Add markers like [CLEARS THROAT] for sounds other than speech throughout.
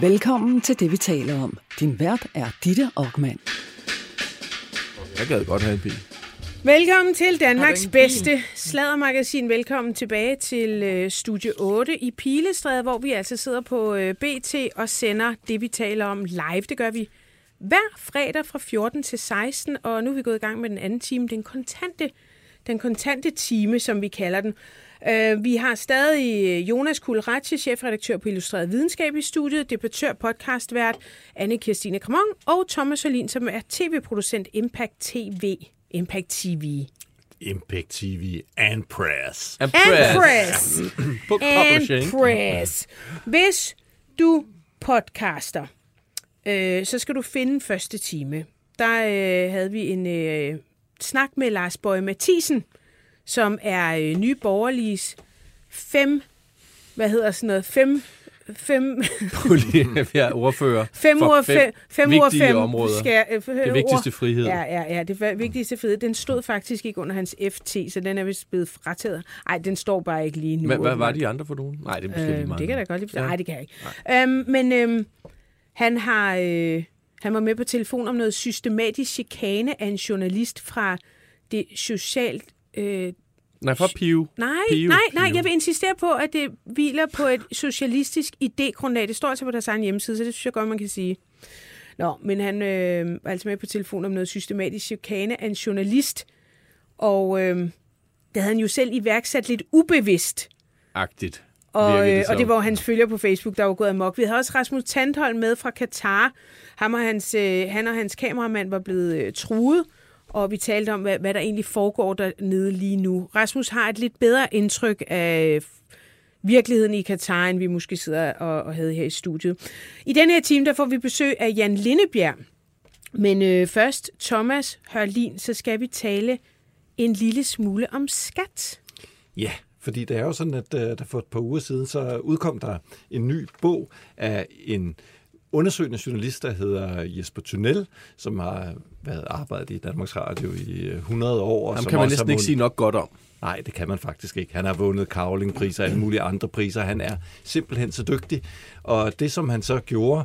Velkommen til det, vi taler om. Din vært er Ditte Aukmann. Jeg gad godt have en bil. Velkommen til Danmarks bedste sladdermagasin. Velkommen tilbage til øh, Studie 8 i Pilestræde, hvor vi altså sidder på øh, BT og sender det, vi taler om live. Det gør vi hver fredag fra 14 til 16, og nu er vi gået i gang med den anden time, den kontante, den kontante time, som vi kalder den. Uh, vi har stadig øh, Jonas Kulratje, chefredaktør på Illustreret Videnskab i studiet, debattør, podcastvært Anne Kirstine Kramon og Thomas Olin, som er tv-producent Impact TV. Impact TV. Impact TV and Press. And And press. Book [CLEARS THROAT] And press. Hvis du podcaster, øh, så skal du finde første time. Der øh, havde vi en øh, snak med Lars Bøje Mathisen, som er øh, nye borgerliges fem, hvad hedder sådan noget, fem, fem, jeg er ordfører fem for uger, fem, fem vigtige fem områder. Skal, øh, Det vigtigste ord. frihed. Ja, ja, ja, det vigtigste frihed. Den stod faktisk ikke under hans FT, så den er vist blevet frataget. Nej, den står bare ikke lige nu. Hvad, hvad var de andre for nogen? Nej, det er måske lige meget. det kan jeg da godt lide. Ja. Nej, det kan jeg ikke. Øhm, men øhm, han har... Øh, han var med på telefon om noget systematisk chikane af en journalist fra det socialt... Øh, Nej, for Piu. nej, Pio, nej, nej, jeg vil insistere på, at det hviler på et socialistisk idégrundlag. Det står altså på deres egen hjemmeside, så det synes jeg godt, man kan sige. Nå, men han øh, var altså med på telefon om noget systematisk chikane af en journalist, og øh, det havde han jo selv iværksat lidt ubevidst. Agtigt. Og, øh, og det var hans følger på Facebook, der var gået amok. Vi havde også Rasmus Tandholm med fra Katar. Ham og hans, øh, han og hans kameramand var blevet øh, truet, og vi talte om, hvad, hvad der egentlig foregår dernede lige nu. Rasmus har et lidt bedre indtryk af virkeligheden i Katar, end vi måske sidder og, og havde her i studiet. I den her time, der får vi besøg af Jan Lindebjerg. Men øh, først, Thomas Hørlin, så skal vi tale en lille smule om skat. Ja, fordi det er jo sådan, at øh, der for et par uger siden, så udkom der en ny bog af en undersøgende journalist, der hedder Jesper Tunnel, som har været arbejdet i Danmarks Radio i øh, 100 år. og Ham kan man næsten har ikke sige nok godt om. Nej, det kan man faktisk ikke. Han har vundet Kavling-priser og alle mulige andre priser. Han er simpelthen så dygtig. Og det, som han så gjorde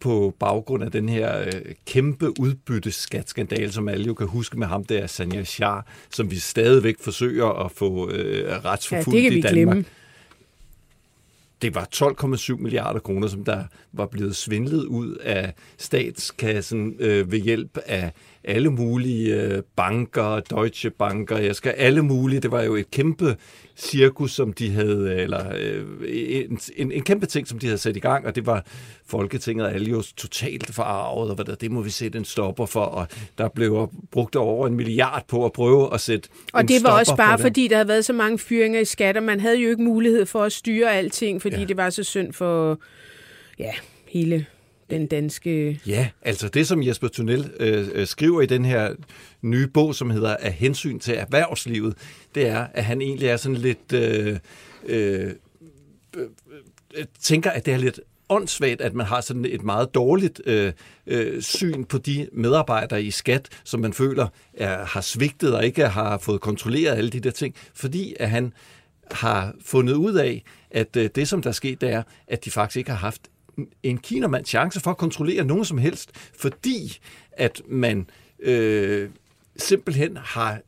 på baggrund af den her øh, kæmpe udbytteskatskandale, som alle jo kan huske med ham, der Sanja Shah, som vi stadigvæk forsøger at få øh, retsforfulgt Ja, det kan i Danmark. glemme. Det var 12,7 milliarder kroner, som der var blevet svindlet ud af statskassen øh, ved hjælp af alle mulige øh, banker, Deutsche Banker, jeg skal alle mulige. Det var jo et kæmpe cirkus, som de havde, eller øh, en, en, en kæmpe ting, som de havde sat i gang, og det var Folketinget og alle jo totalt forarvet, og hvad der, det må vi sætte en stopper for, og der blev brugt over en milliard på at prøve at sætte Og det var også bare for fordi, der havde været så mange fyringer i skat, og man havde jo ikke mulighed for at styre alting, fordi. Ja. det var så synd for ja, hele den danske... Ja, altså det, som Jesper Tunnel øh, øh, skriver i den her nye bog, som hedder Af hensyn til erhvervslivet, det er, at han egentlig er sådan lidt... Øh, øh, øh, tænker, at det er lidt åndssvagt, at man har sådan et meget dårligt øh, øh, syn på de medarbejdere i skat, som man føler er, har svigtet og ikke har fået kontrolleret alle de der ting, fordi at han har fundet ud af, at øh, det, som der er sket, det er, at de faktisk ikke har haft en kinamand chance for at kontrollere nogen som helst, fordi at man øh, simpelthen har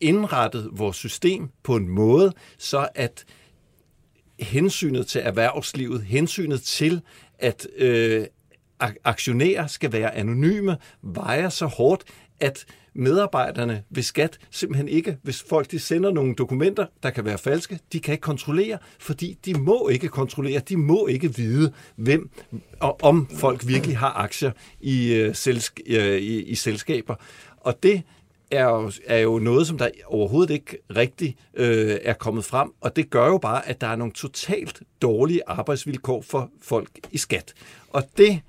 indrettet vores system på en måde, så at hensynet til erhvervslivet, hensynet til, at øh, aktionærer skal være anonyme, vejer så hårdt, at medarbejderne ved skat simpelthen ikke, hvis folk de sender nogle dokumenter, der kan være falske, de kan ikke kontrollere, fordi de må ikke kontrollere, de må ikke vide, hvem og om folk virkelig har aktier i, øh, selsk, øh, i, i selskaber. Og det er jo, er jo noget, som der overhovedet ikke rigtig øh, er kommet frem, og det gør jo bare, at der er nogle totalt dårlige arbejdsvilkår for folk i skat. Og det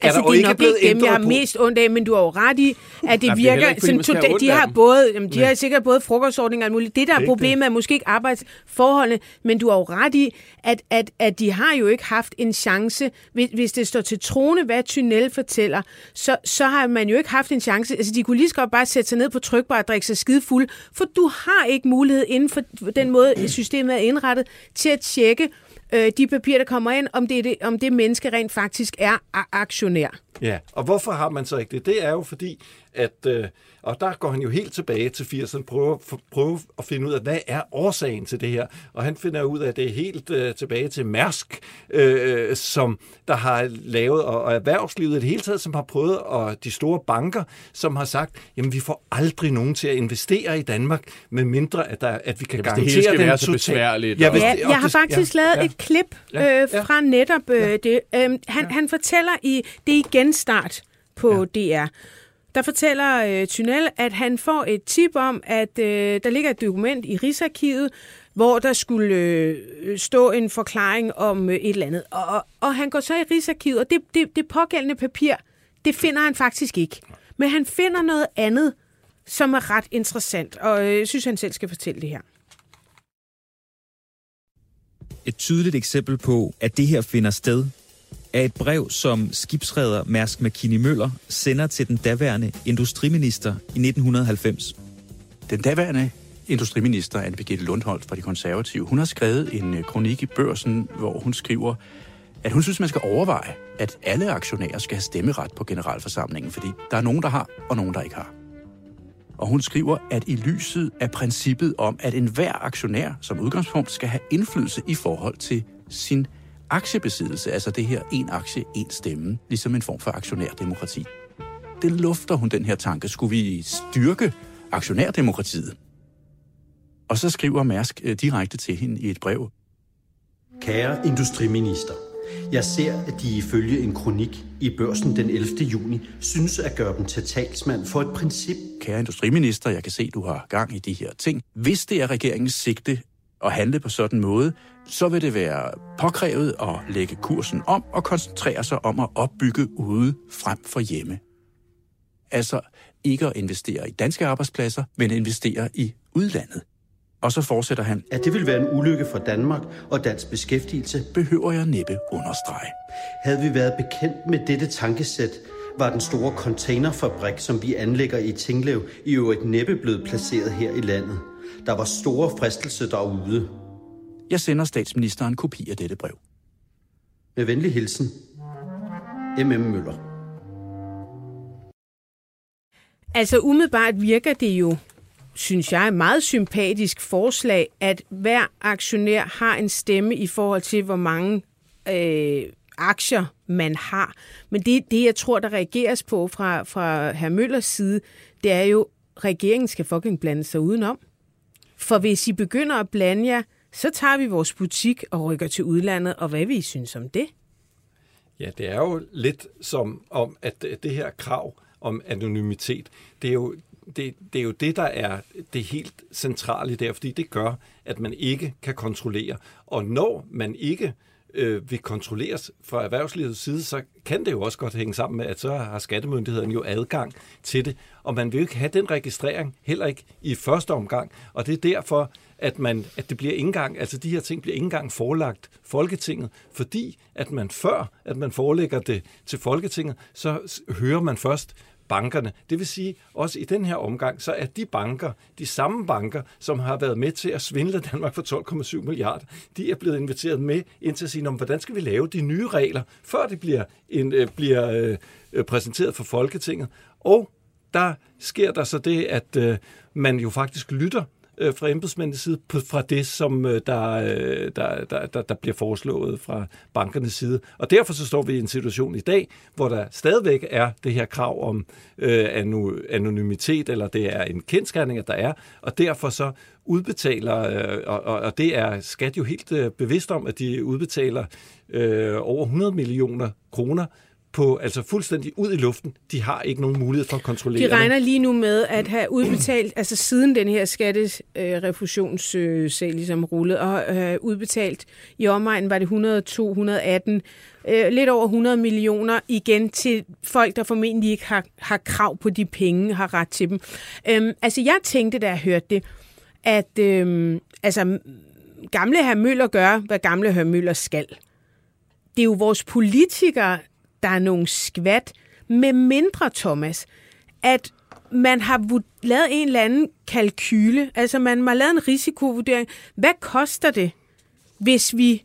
Altså, jo det er ikke nok ikke dem, jeg har på. mest ondt af, men du har jo ret i, at det Jamen, det er virker... skal sådan total- de af har både, jamen, de har sikkert både frokostordninger og alt muligt. Det, der er ikke problemet, er måske ikke arbejdsforholdene, men du har jo ret i, at, at, at de har jo ikke haft en chance. Hvis, hvis det står til trone, hvad Tunnel fortæller, så, så har man jo ikke haft en chance. Altså, de kunne lige så godt bare sætte sig ned på trykbar og drikke sig skide fuld, for du har ikke mulighed inden for den måde, systemet er indrettet, til at tjekke, øh, de papirer, der kommer ind, om det, det, om det menneske rent faktisk er aktionær. Ja, og hvorfor har man så ikke det? Det er jo fordi, at, øh, og der går han jo helt tilbage til 80'erne, prøver, for, prøver at finde ud af, hvad er årsagen til det her? Og han finder ud af, at det er helt øh, tilbage til Mærsk, øh, som der har lavet, og, og erhvervslivet i det hele taget, som har prøvet, og de store banker, som har sagt, jamen vi får aldrig nogen til at investere i Danmark, med mindre at, der, at vi kan Ja, det garantere hele skal den være så total- besværligt, Ja, og- hvis Ja, det- jeg har det- faktisk ja, lavet ja. et klip Ja, øh, ja. fra netop øh, det. Øhm, han, han fortæller i det igen start på DR. Der fortæller øh, Tynel, at han får et tip om, at øh, der ligger et dokument i Rigsarkivet, hvor der skulle øh, stå en forklaring om øh, et eller andet. Og, og, og han går så i Rigsarkivet, og det, det, det pågældende papir, det finder han faktisk ikke. Men han finder noget andet, som er ret interessant, og øh, jeg synes, han selv skal fortælle det her. Et tydeligt eksempel på, at det her finder sted, er et brev, som skibsreder Mærsk McKinney Møller sender til den daværende industriminister i 1990. Den daværende industriminister, Anne Birgitte Lundholt fra De Konservative, hun har skrevet en øh, kronik i børsen, hvor hun skriver, at hun synes, man skal overveje, at alle aktionærer skal have stemmeret på generalforsamlingen, fordi der er nogen, der har, og nogen, der ikke har. Og hun skriver, at i lyset af princippet om, at enhver aktionær som udgangspunkt skal have indflydelse i forhold til sin aktiebesiddelse, altså det her en aktie, en stemme, ligesom en form for aktionærdemokrati. Det lufter hun den her tanke. Skulle vi styrke aktionærdemokratiet? Og så skriver Mærsk øh, direkte til hende i et brev. Kære industriminister, jeg ser, at de ifølge en kronik i børsen den 11. juni synes at gøre dem til talsmand for et princip. Kære industriminister, jeg kan se, du har gang i de her ting. Hvis det er regeringens sigte at handle på sådan en måde, så vil det være påkrævet at lægge kursen om og koncentrere sig om at opbygge ude frem for hjemme. Altså ikke at investere i danske arbejdspladser, men investere i udlandet. Og så fortsætter han, At det vil være en ulykke for Danmark og dansk beskæftigelse, behøver jeg næppe understrege. havde vi været bekendt med dette tankesæt, var den store containerfabrik, som vi anlægger i Tinglev, i øvrigt næppe blevet placeret her i landet. Der var store fristelser derude. Jeg sender statsministeren en kopi af dette brev. Med venlig hilsen, M.M. Møller. Altså umiddelbart virker det jo, synes jeg, et meget sympatisk forslag, at hver aktionær har en stemme i forhold til, hvor mange øh, aktier man har. Men det, det, jeg tror, der reageres på fra, fra herr Møllers side, det er jo, regeringen skal fucking blande sig udenom. For hvis I begynder at blande jer, så tager vi vores butik og rykker til udlandet, og hvad vi synes om det? Ja, det er jo lidt som om, at det her krav om anonymitet, det er jo det, det er jo det, der er det helt centrale der, fordi det gør, at man ikke kan kontrollere. Og når man ikke øh, vil kontrolleres fra erhvervslivets side, så kan det jo også godt hænge sammen med, at så har skattemyndigheden jo adgang til det. Og man vil jo ikke have den registrering, heller ikke i første omgang. Og det er derfor, at, man, at det bliver ikke engang, altså de her ting bliver ikke engang forelagt Folketinget, fordi at man før, at man forelægger det til Folketinget, så hører man først bankerne. Det vil sige, også i den her omgang, så er de banker, de samme banker, som har været med til at svindle Danmark for 12,7 milliarder, de er blevet inviteret med ind til at sige, hvordan skal vi lave de nye regler, før de bliver, en, øh, bliver øh, præsenteret for Folketinget. Og der sker der så det, at øh, man jo faktisk lytter øh, fra embedsmændenes side på, fra det, som øh, der, øh, der, der, der, der bliver foreslået fra bankernes side. Og derfor så står vi i en situation i dag, hvor der stadigvæk er det her krav om øh, anonymitet, eller det er en kendskærning, at der er, og derfor så udbetaler, øh, og, og, og det er skat jo helt øh, bevidst om, at de udbetaler øh, over 100 millioner kroner på, altså fuldstændig ud i luften. De har ikke nogen mulighed for at kontrollere De det. regner lige nu med at have udbetalt, [CLEARS THROAT] altså siden den her skatterefusionssag ligesom rullet, og have udbetalt i omegnen var det 102, 118, øh, lidt over 100 millioner igen til folk, der formentlig ikke har, har krav på de penge, har ret til dem. Øhm, altså jeg tænkte, da jeg hørte det, at øhm, altså, gamle herr Møller gør, hvad gamle herr Møller skal. Det er jo vores politikere, der er nogle skvat, med mindre, Thomas, at man har lavet en eller anden kalkyle, altså man har lavet en risikovurdering. Hvad koster det, hvis vi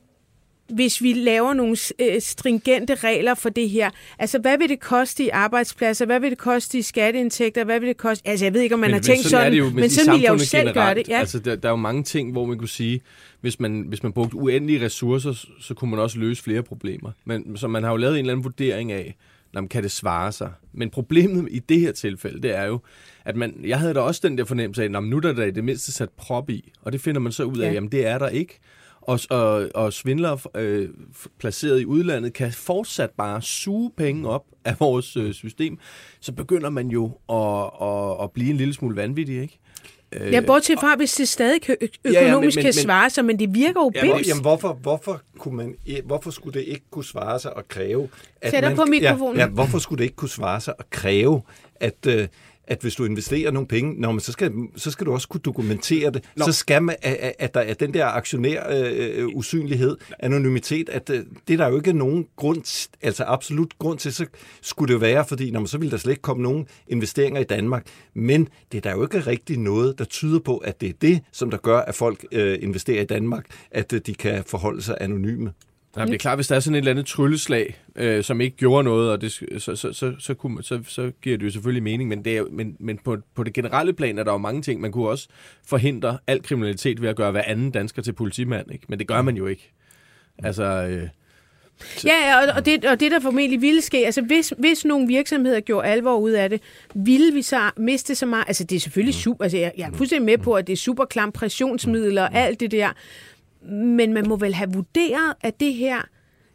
hvis vi laver nogle øh, stringente regler for det her. Altså, hvad vil det koste i arbejdspladser? Hvad vil det koste i skatteindtægter? Hvad vil det koste? Altså, jeg ved ikke, om man men, har tænkt sådan, sådan, jo, men, men sådan vil jeg jo selv generelt, gøre det. Ja. Altså, der, der er jo mange ting, hvor man kunne sige, hvis man, hvis man brugte uendelige ressourcer, så- kunne man også løse flere problemer. Men så man har jo lavet en eller anden vurdering af, når kan det svare sig. Men problemet i det her tilfælde, det er jo, at man, jeg havde da også den der fornemmelse af, at nu er der da i det mindste sat prop i. Og det finder man så ud af, ja. jamen det er der ikke. Og, og, og svindlere øh, placeret i udlandet kan fortsat bare suge penge op af vores øh, system. Så begynder man jo at, at, at blive en lille smule vanvittig, ikke? Øh, Ja, bortset fra, hvis det stadig ø- ja, men- økonomisk men- kan men- svare sig, men det virker jo Jamen, bims. jamen hvorfor, hvorfor, kunne man, hvorfor skulle det ikke kunne svare sig at kræve... At Tættere man, på mikrofonen. Ja, ja, hvorfor skulle det ikke kunne svare sig at kræve, at, øh, at hvis du investerer nogle penge, nå, men så, skal, så skal du også kunne dokumentere det. Nå. Så skal man, at, at- der er den der aktionær øh, øh, usynlighed, anonymitet, at øh, det er der jo ikke nogen grund, altså absolut grund til, så skulle det være, fordi når man, så ville der slet ikke komme nogen investeringer i Danmark. Men det er der jo ikke rigtig noget, der tyder på, at det er det, som der gør, at folk øh, investerer i Danmark, at øh, de kan forholde sig anonyme. Nej, det er klart, hvis der er sådan et eller andet trylleslag, øh, som ikke gjorde noget, og det, så, så, så, så, kunne man, så, så giver det jo selvfølgelig mening, men, det er, men, men på, på det generelle plan er der jo mange ting. Man kunne også forhindre al kriminalitet ved at gøre hver anden dansker til politimand, ikke? men det gør man jo ikke. Altså, øh, Ja, ja, og, og, det, og det, der formentlig ville ske, altså hvis, hvis nogle virksomheder gjorde alvor ud af det, ville vi så miste så meget, altså det er selvfølgelig super, altså jeg, jeg er fuldstændig med på, at det er super klam pressionsmidler og alt det der, men man må vel have vurderet, at det her,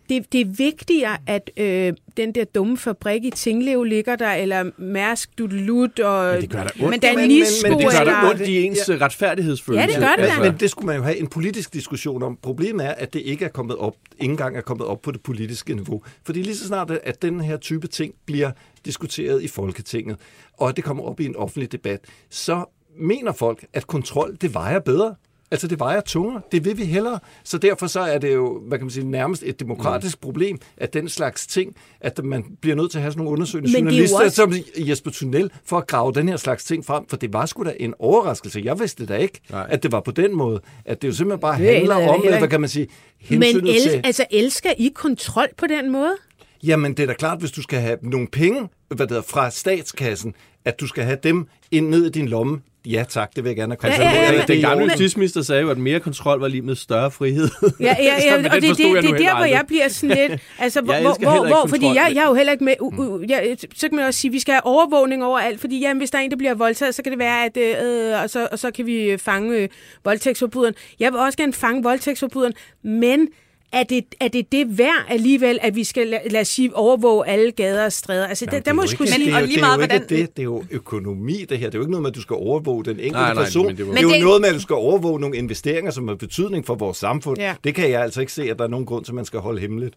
det, det er vigtigere, at øh, den der dumme fabrik i Tinglev ligger der, eller Mærsk, Dudelut og Men det gør da ondt. men Danisco, men det gør da ondt i ens ja. retfærdighedsfølelse. Ja, det gør det da. Altså, Men det skulle man jo have en politisk diskussion om. Problemet er, at det ikke er kommet op, ikke engang er kommet op på det politiske niveau. Fordi lige så snart, at den her type ting bliver diskuteret i Folketinget, og det kommer op i en offentlig debat, så mener folk, at kontrol, det vejer bedre. Altså, det vejer tungere. Det vil vi hellere. Så derfor så er det jo, hvad kan man sige, nærmest et demokratisk mm. problem, at den slags ting, at man bliver nødt til at have sådan nogle undersøgende Men er journalister, også- som Jesper Tunnel, for at grave den her slags ting frem, for det var sgu da en overraskelse. Jeg vidste da ikke, Nej. at det var på den måde. At det jo simpelthen bare Det handler om, heller hvad kan man sige, Men hensynet el, til... altså, elsker I kontrol på den måde? Jamen, det er da klart, hvis du skal have nogle penge hvad det hedder, fra statskassen, at du skal have dem ind ned i din lomme. Ja tak, det vil jeg gerne have Ja, ja, ja, Altså, den gamle justitsminister sagde jo, at mere kontrol var lige med større frihed. Ja, ja, [LAUGHS] ja og det, det, det er der, hvor jeg aldrig. bliver sådan lidt... [LAUGHS] Altså, hvor, Jeg hvor, hvor, hvor fordi jeg, jeg er jo heller ikke med... Uh, uh, jeg, så kan man også sige, at vi skal have overvågning over alt, fordi jamen, hvis der er en, der bliver voldtaget, så kan det være, at... Øh, og, så, og så kan vi øh, fange øh, voldtægtsforbryderen. Jeg vil også gerne fange voldtægtsforbryderen, men er det, er det det værd alligevel, at vi skal, lad, os sige, overvåge alle gader og stræder? Altså, der, der må sgu Men, sige... det er jo, lige det er meget, jo ikke hvordan- det, det er jo økonomi, det her. Det er jo ikke noget med, at du skal overvåge den enkelte Nej, nej, person. men det var- det er jo det- noget med, at du skal overvåge nogle investeringer, som har betydning for vores samfund. Ja. Det kan jeg altså ikke se, at der er nogen grund til, at man skal holde hemmeligt.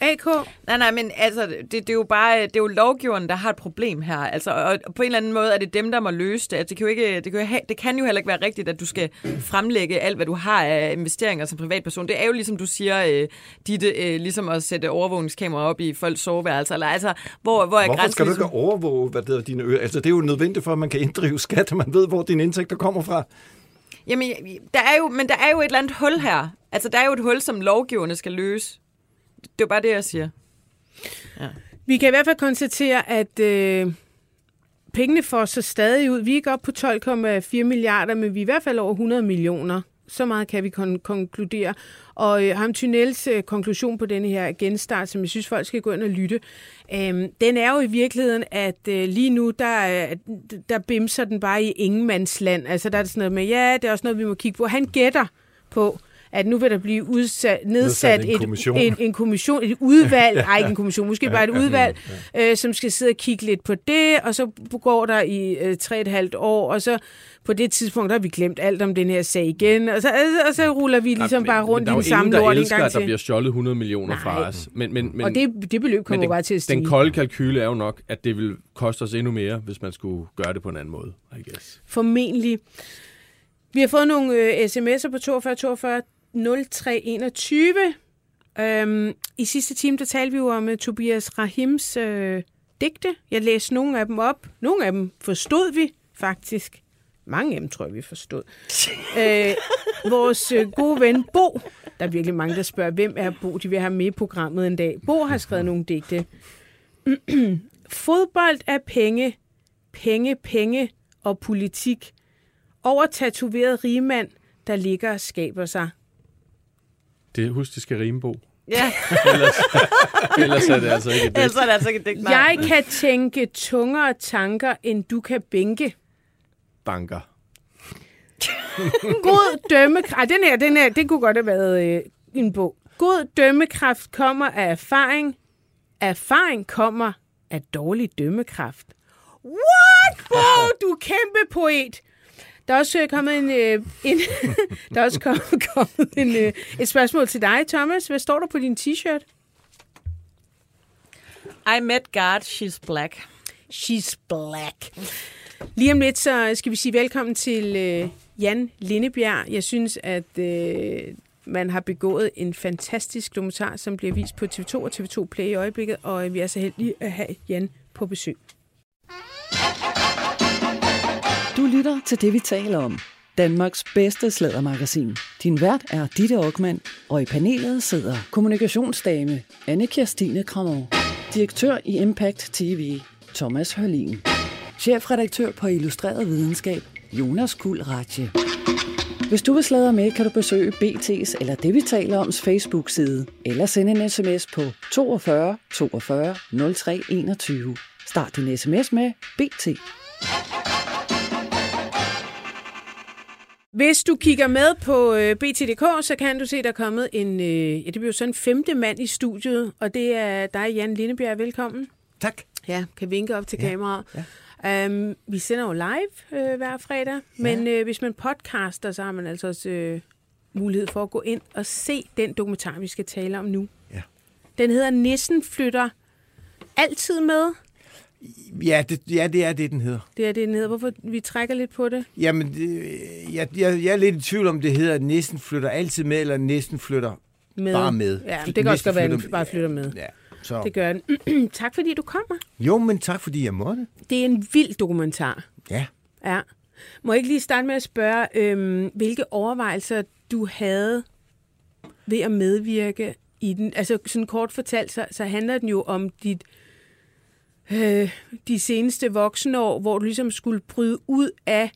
AK? Nej, nej, men altså, det, det er jo bare, det er jo lovgiveren, der har et problem her. Altså, og på en eller anden måde er det dem, der må løse det. Altså, det, kan jo ikke, det, kan jo, ha- det kan jo heller ikke være rigtigt, at du skal fremlægge alt, hvad du har af investeringer som privatperson. Det er jo ligesom du siger, øh, Ditte, øh, ligesom at sætte overvågningskameraer op i folks soveværelser. Eller, altså, hvor, hvor er Hvorfor grænsen skal du ligesom? ikke overvåge hvad det hedder, dine øer? Altså, det er jo nødvendigt for, at man kan inddrive skat, at man ved, hvor dine indtægter kommer fra. Jamen, der er jo, men der er jo et eller andet hul her. Altså, der er jo et hul, som lovgiverne skal løse. Det er bare det, jeg siger. Ja. Vi kan i hvert fald konstatere, at øh, pengene får så stadig ud. Vi er ikke oppe på 12,4 milliarder, men vi er i hvert fald over 100 millioner. Så meget kan vi kon- konkludere. Og øh, ham Tunnels øh, konklusion på denne her genstart, som jeg synes, folk skal gå ind og lytte, øh, den er jo i virkeligheden, at øh, lige nu, der, øh, der bimser den bare i ingenmandsland. Altså der er det sådan noget med, ja, det er også noget, vi må kigge på. Han gætter på, at nu vil der blive udsat, nedsat, Nedsat en et, kommission. en, en kommission, et udvalg, [LAUGHS] ej ikke en kommission, måske bare et udvalg, øh, som skal sidde og kigge lidt på det, og så går der i øh, tre et halvt år, og så på det tidspunkt, der har vi glemt alt om den her sag igen, og så, og så ruller vi ligesom men, bare rundt i den der er samme jo ingen, lort der en elsker, gang at der til. bliver stjålet 100 millioner Nej. fra os. Men, men, men, og det, det beløb kommer men bare til at stige. den kolde kalkyle er jo nok, at det vil koste os endnu mere, hvis man skulle gøre det på en anden måde, I guess. Formentlig. Vi har fået nogle øh, sms'er på 42 42 0321. Øhm, I sidste time, der talte vi jo om uh, Tobias Rahims øh, digte. Jeg læste nogle af dem op. Nogle af dem forstod vi faktisk. Mange af dem tror jeg, vi forstod. [LAUGHS] øh, vores øh, gode ven Bo Der er virkelig mange, der spørger, hvem er Bo? De vil have med i programmet en dag. Bo har skrevet nogle digte. [CLEARS THROAT] Fodbold er penge, penge, penge og politik. Over tatoveret rigmand, der ligger og skaber sig. Det, husk, det skal rime, Bo. Ja, [LAUGHS] Ellers, ellers er det altså ikke det. ellers er det altså ikke et digt. nej. Jeg kan tænke tungere tanker, end du kan bænke. Banker. [LAUGHS] God dømmekraft. Den her, den her, det kunne godt have været øh, en bog. God dømmekraft kommer af erfaring. Erfaring kommer af dårlig dømmekraft. What, Bo? Du er kæmpe poet. Der er også øh, kommet en, øh, en [LAUGHS] der er også kommet, [LAUGHS] kommet en, øh, et spørgsmål til dig, Thomas. Hvad står der på din t-shirt? I met God, she's black. She's black. Lige om lidt, så skal vi sige velkommen til øh, Jan Lindebjerg. Jeg synes, at øh, man har begået en fantastisk dokumentar, som bliver vist på TV2 og TV2 Play i øjeblikket, og vi er så heldige at have Jan på besøg. Du lytter til det, vi taler om. Danmarks bedste slædermagasin. Din vært er Ditte Aukmann, og i panelet sidder kommunikationsdame anne Kirstine Kramov, direktør i Impact TV, Thomas Hørlin, chefredaktør på Illustreret Videnskab, Jonas Kuld Ratje. Hvis du vil sladre med, kan du besøge BT's eller det, vi taler oms Facebook-side, eller sende en sms på 42 42 03 21. Start din sms med BT. Hvis du kigger med på øh, BT.dk, så kan du se, der er kommet en, øh, ja, det bliver sådan en femte mand i studiet, og det er dig, Jan Lindebjerg. Velkommen. Tak. Ja, kan vinke op til ja, kameraet. Ja. Um, vi sender jo live øh, hver fredag, men øh, hvis man podcaster, så har man altså også øh, mulighed for at gå ind og se den dokumentar, vi skal tale om nu. Ja. Den hedder Nissen flytter altid med. Ja det, ja, det er det, den hedder. Det er det, den hedder. Hvorfor vi trækker lidt på det? Jamen, det, jeg, jeg, jeg er lidt i tvivl om, det hedder, at næsten flytter altid med, eller næsten flytter med. bare med. Ja, det kan også godt være, at den bare flytter med. Ja, så. Det gør den. [CLEARS THROAT] tak fordi du kommer. Jo, men tak fordi jeg måtte. Det er en vild dokumentar. Ja. Ja. Må jeg ikke lige starte med at spørge, øhm, hvilke overvejelser du havde ved at medvirke i den? Altså sådan kort fortalt, så, så handler den jo om dit, øh, de seneste år, hvor du ligesom skulle bryde ud af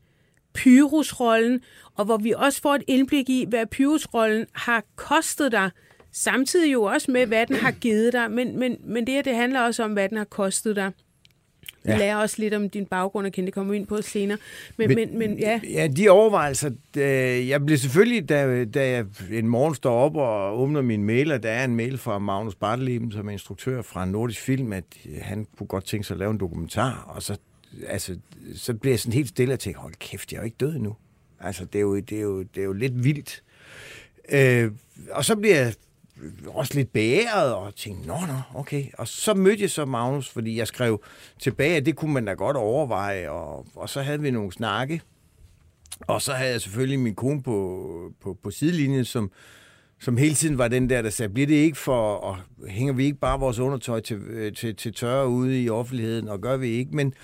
pyrusrollen, og hvor vi også får et indblik i, hvad pyrusrollen har kostet dig, samtidig jo også med, hvad den har givet dig, men, men, men det her, det handler også om, hvad den har kostet dig. Ja. lærer også lidt om din baggrund, og kan det komme ind på senere. Men, men, men, men ja, Ja, de overvejelser, jeg blev selvfølgelig, da, da jeg en morgen står op og åbner min mail, og der er en mail fra Magnus Barteleben, som er instruktør fra Nordisk Film, at han kunne godt tænke sig at lave en dokumentar, og så, altså, så blev jeg sådan helt stille og tænkte, hold kæft, jeg er jo ikke død endnu. Altså, det er jo, det er jo, det er jo lidt vildt. Øh, og så bliver jeg også lidt beæret og tænkte, nå, nå, okay. Og så mødte jeg så Magnus, fordi jeg skrev tilbage, at det kunne man da godt overveje, og, og så havde vi nogle snakke. Og så havde jeg selvfølgelig min kone på, på, på sidelinjen, som, som hele tiden var den der, der sagde, bliver det ikke for, og hænger vi ikke bare vores undertøj til, øh, til, til tørre ude i offentligheden, og gør vi ikke. Men,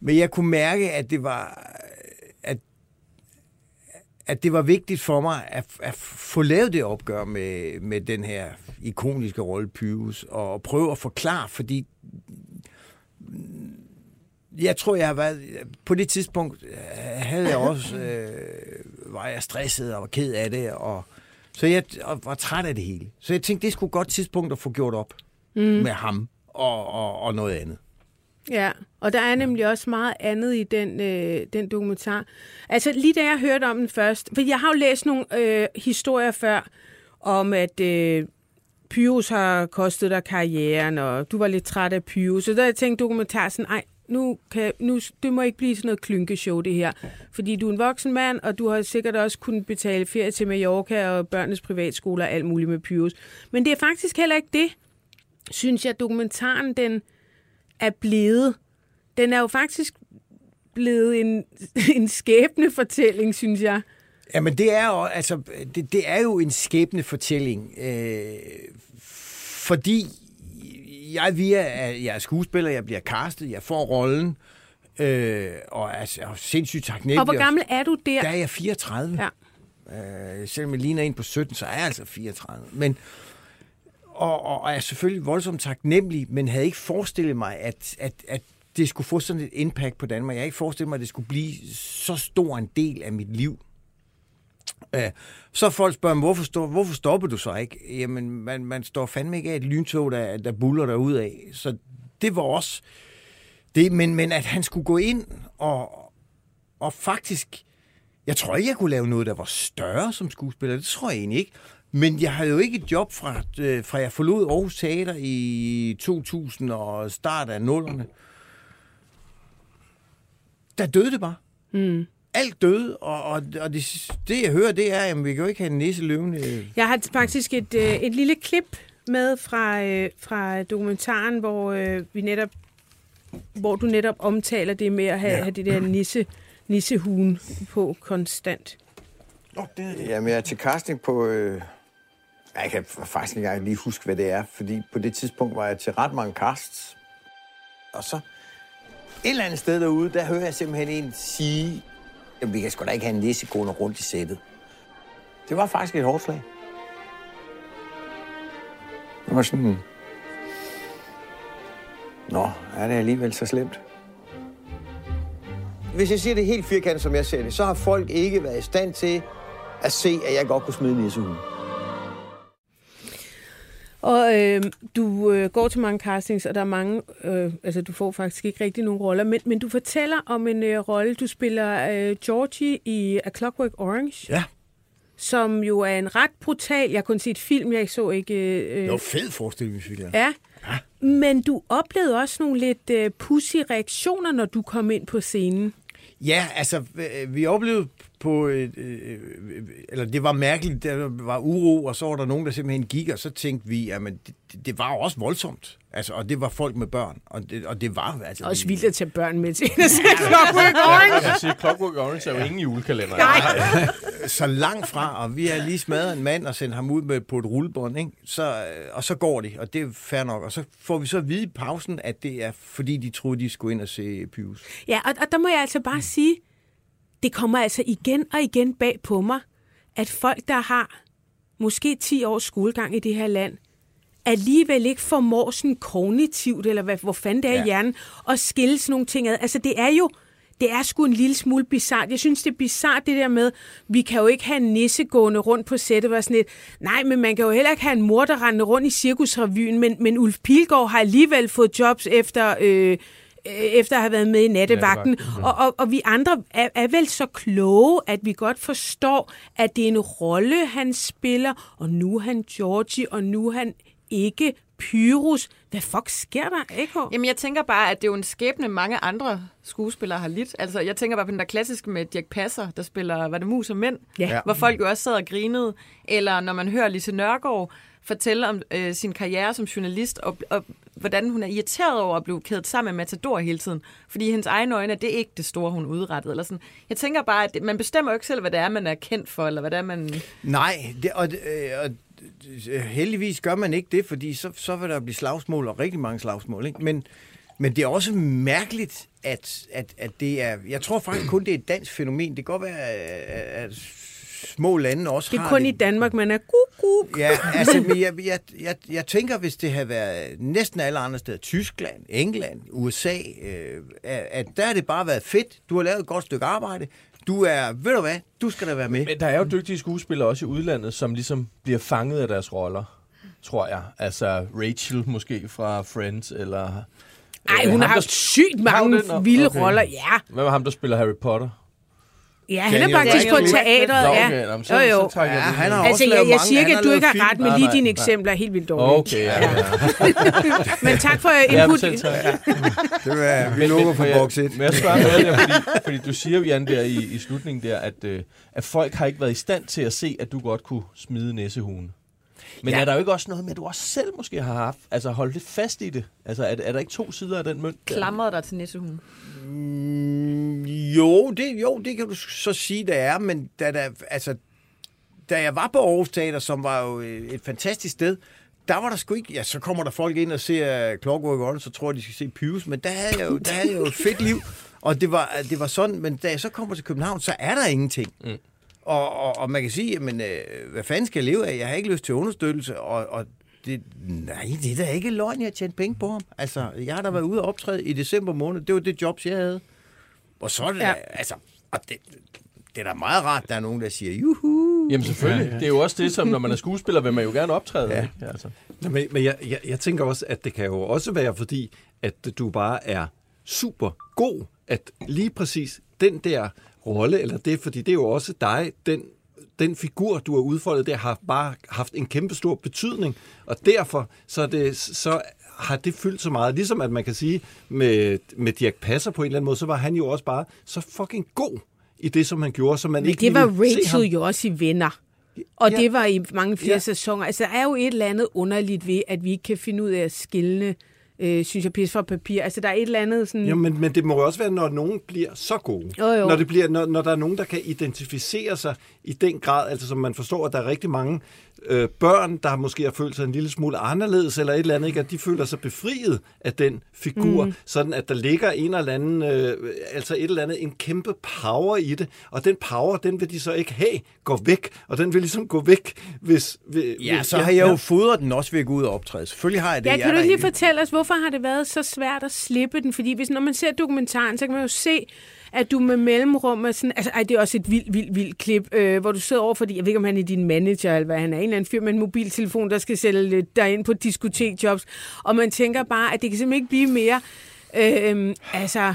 men jeg kunne mærke, at det var, at, det var vigtigt for mig at, at få lavet det opgør med, med den her ikoniske rolle Pyrus, og prøve at forklare, fordi jeg tror, jeg har været... På det tidspunkt øh, havde jeg også... Øh, var jeg stresset og var ked af det, og så jeg og var træt af det hele. Så jeg tænkte, det skulle et godt tidspunkt at få gjort op mm. med ham og, og, og noget andet. Ja, og der er nemlig også meget andet i den, øh, den dokumentar. Altså lige da jeg hørte om den først, for jeg har jo læst nogle øh, historier før, om at øh, Pyrus har kostet dig karrieren, og du var lidt træt af Pyrus. Så der jeg tænkte dokumentar sådan, ej, nu, kan, nu, det må ikke blive sådan noget klynkeshow, det her. Fordi du er en voksen mand, og du har sikkert også kunnet betale ferie til Mallorca og børnenes privatskoler og alt muligt med Pyrus. Men det er faktisk heller ikke det, synes jeg, dokumentaren den er blevet. Den er jo faktisk blevet en, [LAUGHS] en skæbne fortælling, synes jeg. Jamen, det er jo, altså, det, det er jo en skæbne fortælling, øh, fordi jeg via, jeg er skuespiller, jeg bliver castet, jeg får rollen, øh, og er, er sindssygt taknemmelig. Og hvor gammel er du der? Der er jeg 34. Ja. Øh, selvom jeg ligner en på 17, så er jeg altså 34. Men, og, og, og er selvfølgelig voldsomt taknemmelig, men havde ikke forestillet mig, at, at, at det skulle få sådan et impact på Danmark. Jeg havde ikke forestillet mig, at det skulle blive så stor en del af mit liv. Øh, så folk spørger, hvorfor, stå, hvorfor stopper du så ikke? Jamen, man, man står fandme ikke af et lyntog, der, der buller der ud af. Så det var også det, men, men at han skulle gå ind og, og faktisk... Jeg tror ikke, jeg kunne lave noget, der var større som skuespiller. Det tror jeg egentlig ikke. Men jeg havde jo ikke et job fra, øh, fra jeg forlod Aarhus Teater i 2000 og start af nullerne. Der døde det bare. Mm. Alt døde, og, og, og det, det jeg hører, det er, at vi kan jo ikke have en næse løvende. Jeg har faktisk et, øh, et lille klip med fra, øh, fra dokumentaren, hvor øh, vi netop hvor du netop omtaler det med at have, ja. have det der nisse, nissehuen på konstant. Nå, det, Jamen, jeg er til casting på... Øh, jeg kan faktisk ikke engang lige huske, hvad det er, fordi på det tidspunkt var jeg til ret mange casts. Og så et eller andet sted derude, der hører jeg simpelthen en sige, at vi kan sgu da ikke have en nisse rundt i sættet. Det var faktisk et hårdt slag. Det var sådan... Nå, er det alligevel så slemt? Hvis jeg siger det helt firkantet, som jeg ser det, så har folk ikke været i stand til at se, at jeg godt kunne smide nissehunden. Og øh, du øh, går til mange castings, og der er mange, øh, altså du får faktisk ikke rigtig nogen roller, men, men du fortæller om en øh, rolle, du spiller øh, Georgie i A Clockwork Orange. Ja. Som jo er en ret brutal, jeg kunne se et film, jeg så ikke... Øh, det var fed forestilling, synes jeg. Ja. ja. Men du oplevede også nogle lidt øh, pussy reaktioner, når du kom ind på scenen. Ja, altså, vi oplevede på, øh, øh, eller det var mærkeligt, der var uro, og så var der nogen, der simpelthen gik, og så tænkte vi, jamen, det, det var også voldsomt. Altså, og det var folk med børn, og det, og det var... Altså, også vildt at tage børn med til [LAUGHS] at se Clockwork Orange. Jeg siger, Clockwork Orange er jo ingen julekalender. Nej. så langt fra, og vi har lige smadret en mand og sendt ham ud med, på et rullebånd, ikke? Så, og så går de, og det er fair nok. Og så får vi så at vide i pausen, at det er, fordi de troede, de skulle ind og se Pius. Ja, og, og der må jeg altså bare mm. sige, det kommer altså igen og igen bag på mig, at folk, der har måske 10 års skolegang i det her land, alligevel ikke formår sådan kognitivt, eller hvad, hvor fanden det er ja. i hjernen, at skille sådan nogle ting ad. Altså det er jo, det er sgu en lille smule bizart. Jeg synes, det er bizart det der med, vi kan jo ikke have en nisse gående rundt på sættet, var sådan et, nej, men man kan jo heller ikke have en mor, der render rundt i cirkusrevyen, men, men Ulf Pilgaard har alligevel fået jobs efter... Øh, efter at have været med i nattevagten. nattevagten. Og, og, og vi andre er, er vel så kloge, at vi godt forstår, at det er en rolle, han spiller, og nu er han Georgie, og nu er han ikke Pyrus. Hvad fuck sker der, ikke? Jamen, jeg tænker bare, at det er jo en skæbne, mange andre skuespillere har lidt. Altså, jeg tænker bare på den der klassiske med Dirk Passer, der spiller, var det mus og mænd? Ja. Hvor folk jo også sad og grinede. Eller når man hører Lise Nørgaard fortælle om øh, sin karriere som journalist, og, og hvordan hun er irriteret over at blive kædet sammen med Matador hele tiden. Fordi i hendes egne øjne, det ikke det store, hun udrettede. Eller sådan. Jeg tænker bare, at man bestemmer jo ikke selv, hvad det er, man er kendt for, eller hvad det er, man... Nej, det, og, øh, og øh, heldigvis gør man ikke det, fordi så, så vil der blive slagsmål, og rigtig mange slagsmål. Ikke? Men, men det er også mærkeligt, at, at, at det er... Jeg tror faktisk kun, det er et dansk fænomen. Det kan godt være, at, at små lande også har det. er kun det. i Danmark, man er guk. Ja, altså, men jeg, jeg, jeg, jeg tænker, hvis det havde været næsten alle andre steder, Tyskland, England, USA, øh, at der har det bare været fedt. Du har lavet et godt stykke arbejde. Du er, ved du hvad, du skal da være med. Men der er jo dygtige skuespillere også i udlandet, som ligesom bliver fanget af deres roller, tror jeg. Altså Rachel måske fra Friends, eller... Nej, hun har haft sygt mange vilde okay. roller, ja. Hvad var ham, der spiller Harry Potter? Ja, han er faktisk på teatret, ja. Okay, jamen, så, jo, jo. Så ja, han har altså, også jeg, jeg siger ikke, at du ikke har ret, men lige dine eksempler er helt vildt dårlige. Okay, ja. ja. [LAUGHS] men tak for input. Ja, tak. Ja. [LAUGHS] Det var, vi lukker for box 1. Men jeg spørger jer, fordi, fordi du siger, Jan, der i, i slutningen der, at, øh, at folk har ikke været i stand til at se, at du godt kunne smide næsehuen. Men ja. er der jo ikke også noget med, at du også selv måske har haft, altså holdt lidt fast i det? Altså er, er der ikke to sider af den mønt? Klamrede dig til næsehuen? Mm, jo, det, jo, det kan du så sige, det er, men da, der, altså, da jeg var på Aarhus Teater, som var jo et fantastisk sted, der var der sgu ikke... Ja, så kommer der folk ind og ser Clockwork Orange, så tror jeg, de skal se Pius, men der havde jeg jo, der havde jeg jo et fedt liv, og det var, det var sådan, men da jeg så kommer til København, så er der ingenting. Mm. Og, og, og man kan sige, men øh, hvad fanden skal jeg leve af? Jeg har ikke lyst til understøttelse, og, og det, nej, det er da ikke løgn, jeg har tjent penge på ham. Altså, jeg har da været ude og optræde i december måned. Det var det jobs, jeg havde. Og så er det Ja. ja. altså, og det, det er da meget rart, der er nogen, der siger, juhu. Jamen selvfølgelig. Det er jo også det, som når man er skuespiller, vil man jo gerne optræde. Ja. Ikke? Altså. Nå, Men, men jeg, jeg, jeg tænker også, at det kan jo også være, fordi at du bare er super god, at lige præcis den der rolle, eller det, fordi det er jo også dig, den, den figur, du har udfoldet, der har bare haft en kæmpe stor betydning, og derfor så, er det, så har det fyldt så meget. Ligesom at man kan sige med, med Dirk Passer på en eller anden måde, så var han jo også bare så fucking god i det, som han gjorde, så man Men ikke det var. Rachel jo også i Venner. Og Ja. det var i mange flere ja. sæsoner. Altså, der er jo et eller andet underligt ved, at vi ikke kan finde ud af at skille, øh, synes jeg, pis fra papir. Altså, der er et eller andet sådan... Jo, men, men det må jo også være, når nogen bliver så gode. Jo, jo. Når, det bliver, når, når der er nogen, der kan identificere sig i den grad, altså som man forstår, at der er rigtig mange øh, børn, der måske har følt sig en lille smule anderledes, eller et eller andet, ikke? at de føler sig befriet af den figur, mm. sådan at der ligger en eller anden, øh, altså et eller andet, en kæmpe power i det, og den power, den vil de så ikke have, går væk, og den vil ligesom gå væk, hvis... hvis Ja, så har jeg jo fodret den også ved at gå ud og optræde. Selvfølgelig har jeg det. Ja, Jeg kan du ikke lige fortælle os, hvorfor har det været så svært at slippe den? Fordi hvis, når man ser dokumentaren, så kan man jo se, at du med mellemrum er sådan... Altså, ej, det er også et vildt, vildt, vildt klip, øh, hvor du sidder over, fordi jeg ved ikke, om han er din manager, eller hvad han er, en eller anden fyr med en mobiltelefon, der skal sælge dig ind på diskotekjobs. Og man tænker bare, at det kan simpelthen ikke blive mere... Øh, altså...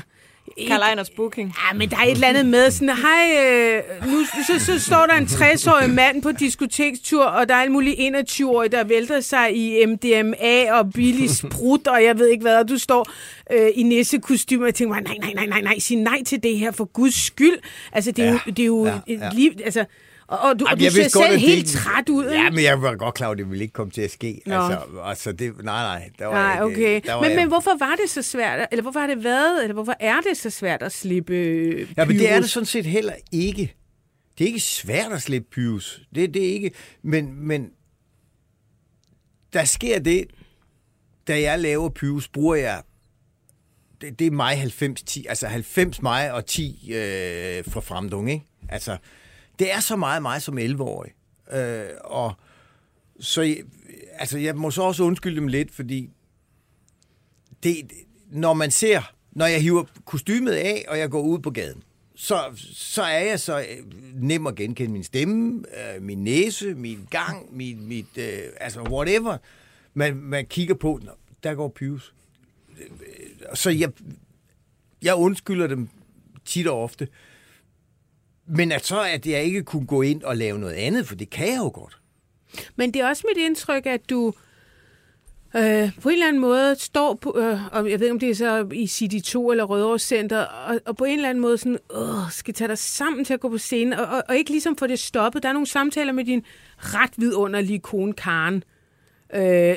Karl Einers booking. Ja, men der er et eller andet med sådan, hej, øh, nu så, så står der en 60-årig mand på diskotekstur, og der er en mulig 21-årig, der vælter sig i MDMA og billig sprut, og jeg ved ikke hvad, og du står øh, i nissekostyme og tænker, nej, nej, nej, nej, nej, sig nej til det her, for guds skyld. Altså, det er jo, det er jo ja, ja, ja. et liv, altså, og, og du, og Jamen, du jeg ser godt, selv helt ikke- træt ud, Ja, ikke? men jeg var godt klar at det ville ikke komme til at ske. Nå. Altså, altså det, nej, nej. Der var Nej, ikke, okay. Der var Men, jeg- men hvorfor var det så svært, eller hvorfor har det været, eller hvorfor er det så svært at slippe øh, Ja, men det er det sådan set heller ikke. Det er ikke svært at slippe Pyrus. Det, det er ikke... Men, men der sker det, da jeg laver Pyrus, bruger jeg... Det, det er mig 90-10. Altså 90 mig og 10 øh, fra Fremdung, ikke? Altså, det er så meget mig som 11-årig. Øh, og så... jeg- Altså, jeg må så også undskylde dem lidt, fordi det, når man ser, når jeg hiver kostymet af, og jeg går ud på gaden, så, så er jeg så øh, nem at genkende min stemme, øh, min næse, min gang, min, mit, øh, altså whatever. Man, man kigger på, Nå, der går Pius. Øh, øh, så jeg, jeg undskylder dem tit og ofte. Men at så, at jeg ikke kunne gå ind og lave noget andet, for det kan jeg jo godt. Men det er også mit indtryk, at du øh, på en eller anden måde står på, øh, og jeg ved ikke, om det er så i City 2 eller Rødovre Center, og, og på en eller anden måde sådan, øh, skal tage dig sammen til at gå på scenen, og, og, og ikke ligesom få det stoppet. Der er nogle samtaler med din ret vidunderlige kone Karen, øh,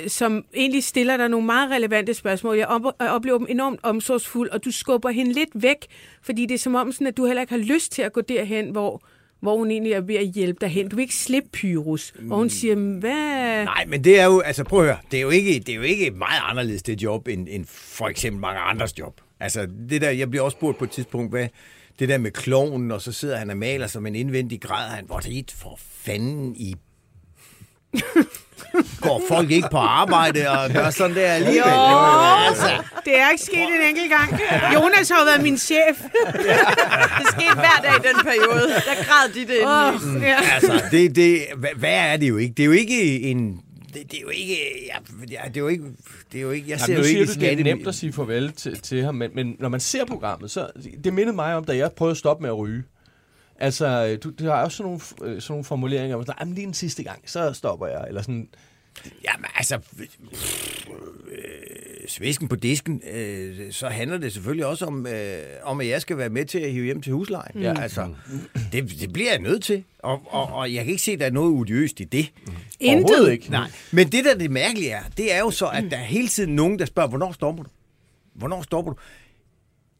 som egentlig stiller dig nogle meget relevante spørgsmål. Jeg, op, jeg oplever dem enormt omsorgsfuld, og du skubber hende lidt væk, fordi det er som om, sådan, at du heller ikke har lyst til at gå derhen, hvor, hvor hun egentlig er ved at hjælpe dig hen. Du vil ikke slippe Pyrus. Og hun siger, hvad... Nej, men det er jo, altså prøv at høre, det er jo ikke, det er jo ikke meget anderledes det job, end, end for eksempel mange andres job. Altså det der, jeg bliver også spurgt på et tidspunkt, hvad det der med kloven, og så sidder han og maler som en indvendig grad, han, hvor det er for fanden i [LAUGHS] Går folk ikke på arbejde og gør sådan der alligevel? Jo, altså, det er ikke sket en enkelt gang. Jonas har jo været min chef. [LAUGHS] Det skete hver dag i den periode. Der græd de det Oh, indeni. ja. altså det, det, hvad, er det jo ikke? Det er jo ikke en... Det, det er jo ikke... Ja, det er jo ikke... Det er jo ikke jeg ser Jamen, nu jo siger ikke du, det er nemt at sige farvel til, til ham, men, men når man ser programmet, så det mindede mig om, da jeg prøvede at stoppe med at ryge. Altså, du, du har også sådan nogle, øh, sådan nogle formuleringer, hvor er lige en sidste gang, så stopper jeg, eller sådan. Jamen altså, øh, svisken på disken, øh, så handler det selvfølgelig også om, øh, om, at jeg skal være med til at hive hjem til huslejen. Ja. Altså, det, det bliver jeg nødt til, og, og, og jeg kan ikke se, at der er noget odiøst i det. Intet. Ikke. Nej, men det der det mærkelige er, det er jo så, at der er hele tiden nogen, der spørger, hvornår stopper du? Hvornår stopper du?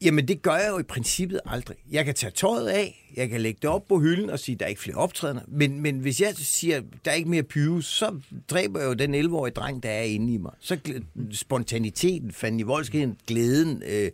Jamen, det gør jeg jo i princippet aldrig. Jeg kan tage tøjet af, jeg kan lægge det op på hylden og sige, der er ikke flere optrædener. Men, men hvis jeg siger, der er ikke mere pyrus, så dræber jeg jo den 11-årige dreng, der er inde i mig. Så spontaniteten, fanden i voldskeden, glæden, øh,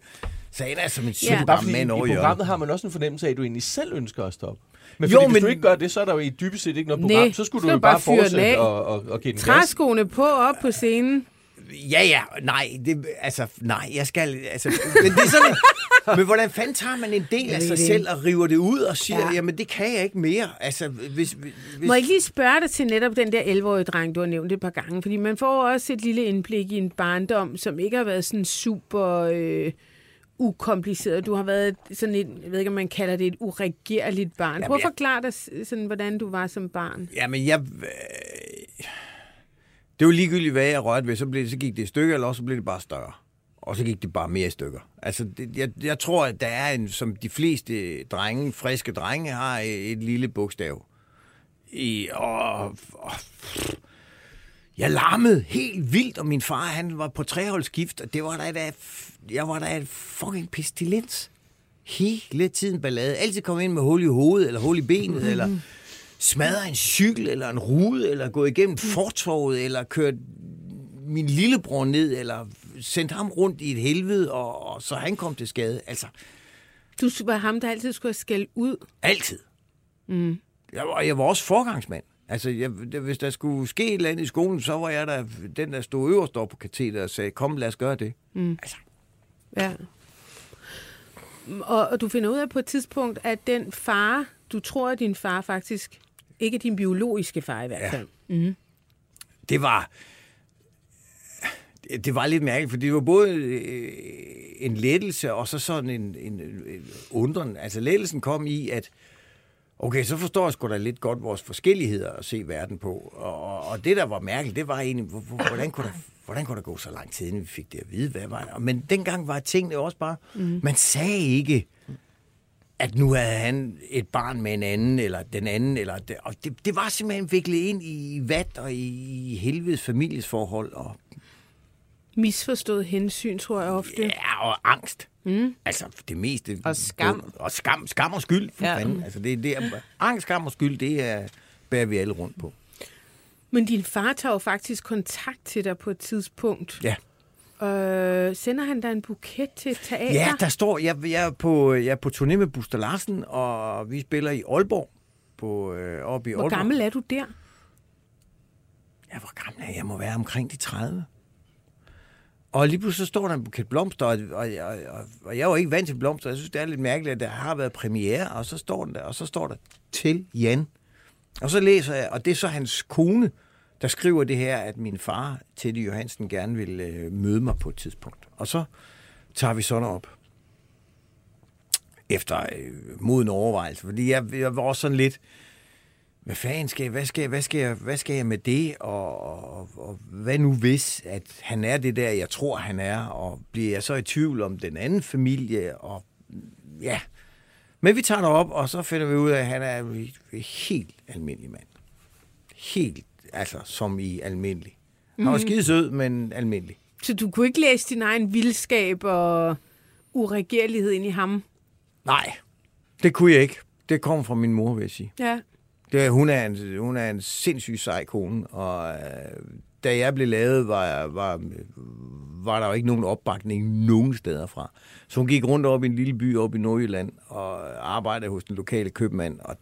så ender jeg som en Ja. Bare super fordi mand i over i programmet har man også en fornemmelse af, at du egentlig selv ønsker at stoppe. Men Jo, fordi, hvis men- du ikke gør det, så er der jo i dybest set ikke noget Nej, program. så skulle så du jo bare fortsætte af. og, og, og give den gas. Træskoene på op på scenen. Ja, ja, nej, det, altså, nej, jeg skal, altså, men det er sådan, [LAUGHS] men hvordan fanden tager man en del af sig selv og river det ud og siger, Ja. ja. jamen det kan jeg ikke mere, altså, hvis, hvis Må jeg ikke lige spørge dig til netop den der 11-årige dreng, du har nævnt et par gange? Fordi man får også et lille indblik i en barndom, som ikke har været sådan super øh, ukompliceret. Du har været sådan et, jeg ved ikke, om man kalder det et uregerligt barn. Prøv at jeg- forklare dig sådan, hvordan du var som barn. Jamen, jeg... Det var ligegyldigt, hvad jeg rørte ved, så, blev, så gik det i stykker, eller også så blev det bare større. Og så gik det bare mere i stykker. Altså, det, jeg, jeg tror, at der er en, som de fleste drenge, friske drenge, har et, et lille bogstav. I, og, og, jeg larmede helt vildt, og min far, han var på treholdsskift, og det var der, der jeg var der et fucking pestilens. Hele tiden ballade. Altid kom ind med hul i hovedet, eller hul i benet, eller smadre en cykel, eller en rude, eller gå igennem fortorvet, eller kørt min lillebror ned, eller sendt ham rundt i et helvede, og, og så han kom til skade. Altså, Du var ham, der altid skulle have skældt ud. altid. Mm. Jeg, var, jeg var også forgangsmand. Altså, jeg, hvis der skulle ske et eller andet i skolen, så var jeg der, den, der stod øverst oppe på katheder og sagde, kom, lad os gøre det. Mm. Altså, Ja. Og, og du finder ud af på et tidspunkt, at den far, du tror, at din far faktisk, ikke din biologiske far i hvert Ja. fald. det var... Det, var lidt mærkeligt, for det var både øh, en lettelse og så sådan en, en, en undren. Altså lettelsen kom i, at okay, så forstår jeg sgu da lidt godt vores forskelligheder at se verden på. Og, og, det, der var mærkeligt, det var egentlig, hvor- hvor- hvordan kunne, der, hvordan kunne der gå så lang tid, inden vi fik det at vide, hvad var det? Men dengang var tingene også bare, mm. man sagde ikke, at nu havde han et barn med en anden, eller den anden, eller det, og det, det var simpelthen viklet ind i vat og i helvedes familiesforhold, og, Misforstået hensyn, tror jeg ofte. ja, og angst. Mm. Altså det meste. Og skam. Og skam, skam og skyld, for ja. fanden. Altså, det, det er, angst, skam og skyld, det er, bærer vi alle rundt på. Men din far tager jo faktisk kontakt til dig på et tidspunkt. Ja. Øh, sender han dig en buket til teater? Ja, der står, jeg, jeg, er på, jeg er på turné med Buster Larsen, og vi spiller i Aalborg. På, øh, oppe i Hvor Aalborg. gammel er du der? Ja, hvor gammel er jeg? Jeg må være omkring de 30. Og lige pludselig så står der en buket blomster, og, og, og, og, jeg var ikke vant til blomster. Jeg synes, det er lidt mærkeligt, at der har været premiere, og så står den der, og så står der til Jan. Og så læser jeg, og det er så hans kone, der skriver det her, at min far, Teddy Johansen, gerne vil øh, møde mig på et tidspunkt. Og så tager vi sådan op. Efter øh, moden overvejelse, fordi jeg, jeg var også sådan lidt, hvad fanden skal jeg, hvad skal jeg, hvad skal jeg, hvad skal jeg med det, og, og, og hvad nu hvis, at han er det der, jeg tror, han er, og bliver jeg så i tvivl om den anden familie, og ja. Men vi tager det op, og så finder vi ud af, at han er en helt almindelig mand. Helt, altså som i almindelig. Han var skide sød, men almindelig. Så du kunne ikke læse din egen vildskab og uregerlighed ind i ham? Nej, det kunne jeg ikke. Det kom fra min mor, vil jeg sige. Ja. Det, hun, er en, hun er en sindssygt sej kone, og øh, da jeg blev lavet, var, var, var der jo ikke nogen opbakning nogen steder fra. Så hun gik rundt op i en lille by op i Nordjylland og arbejdede hos den lokale købmand, og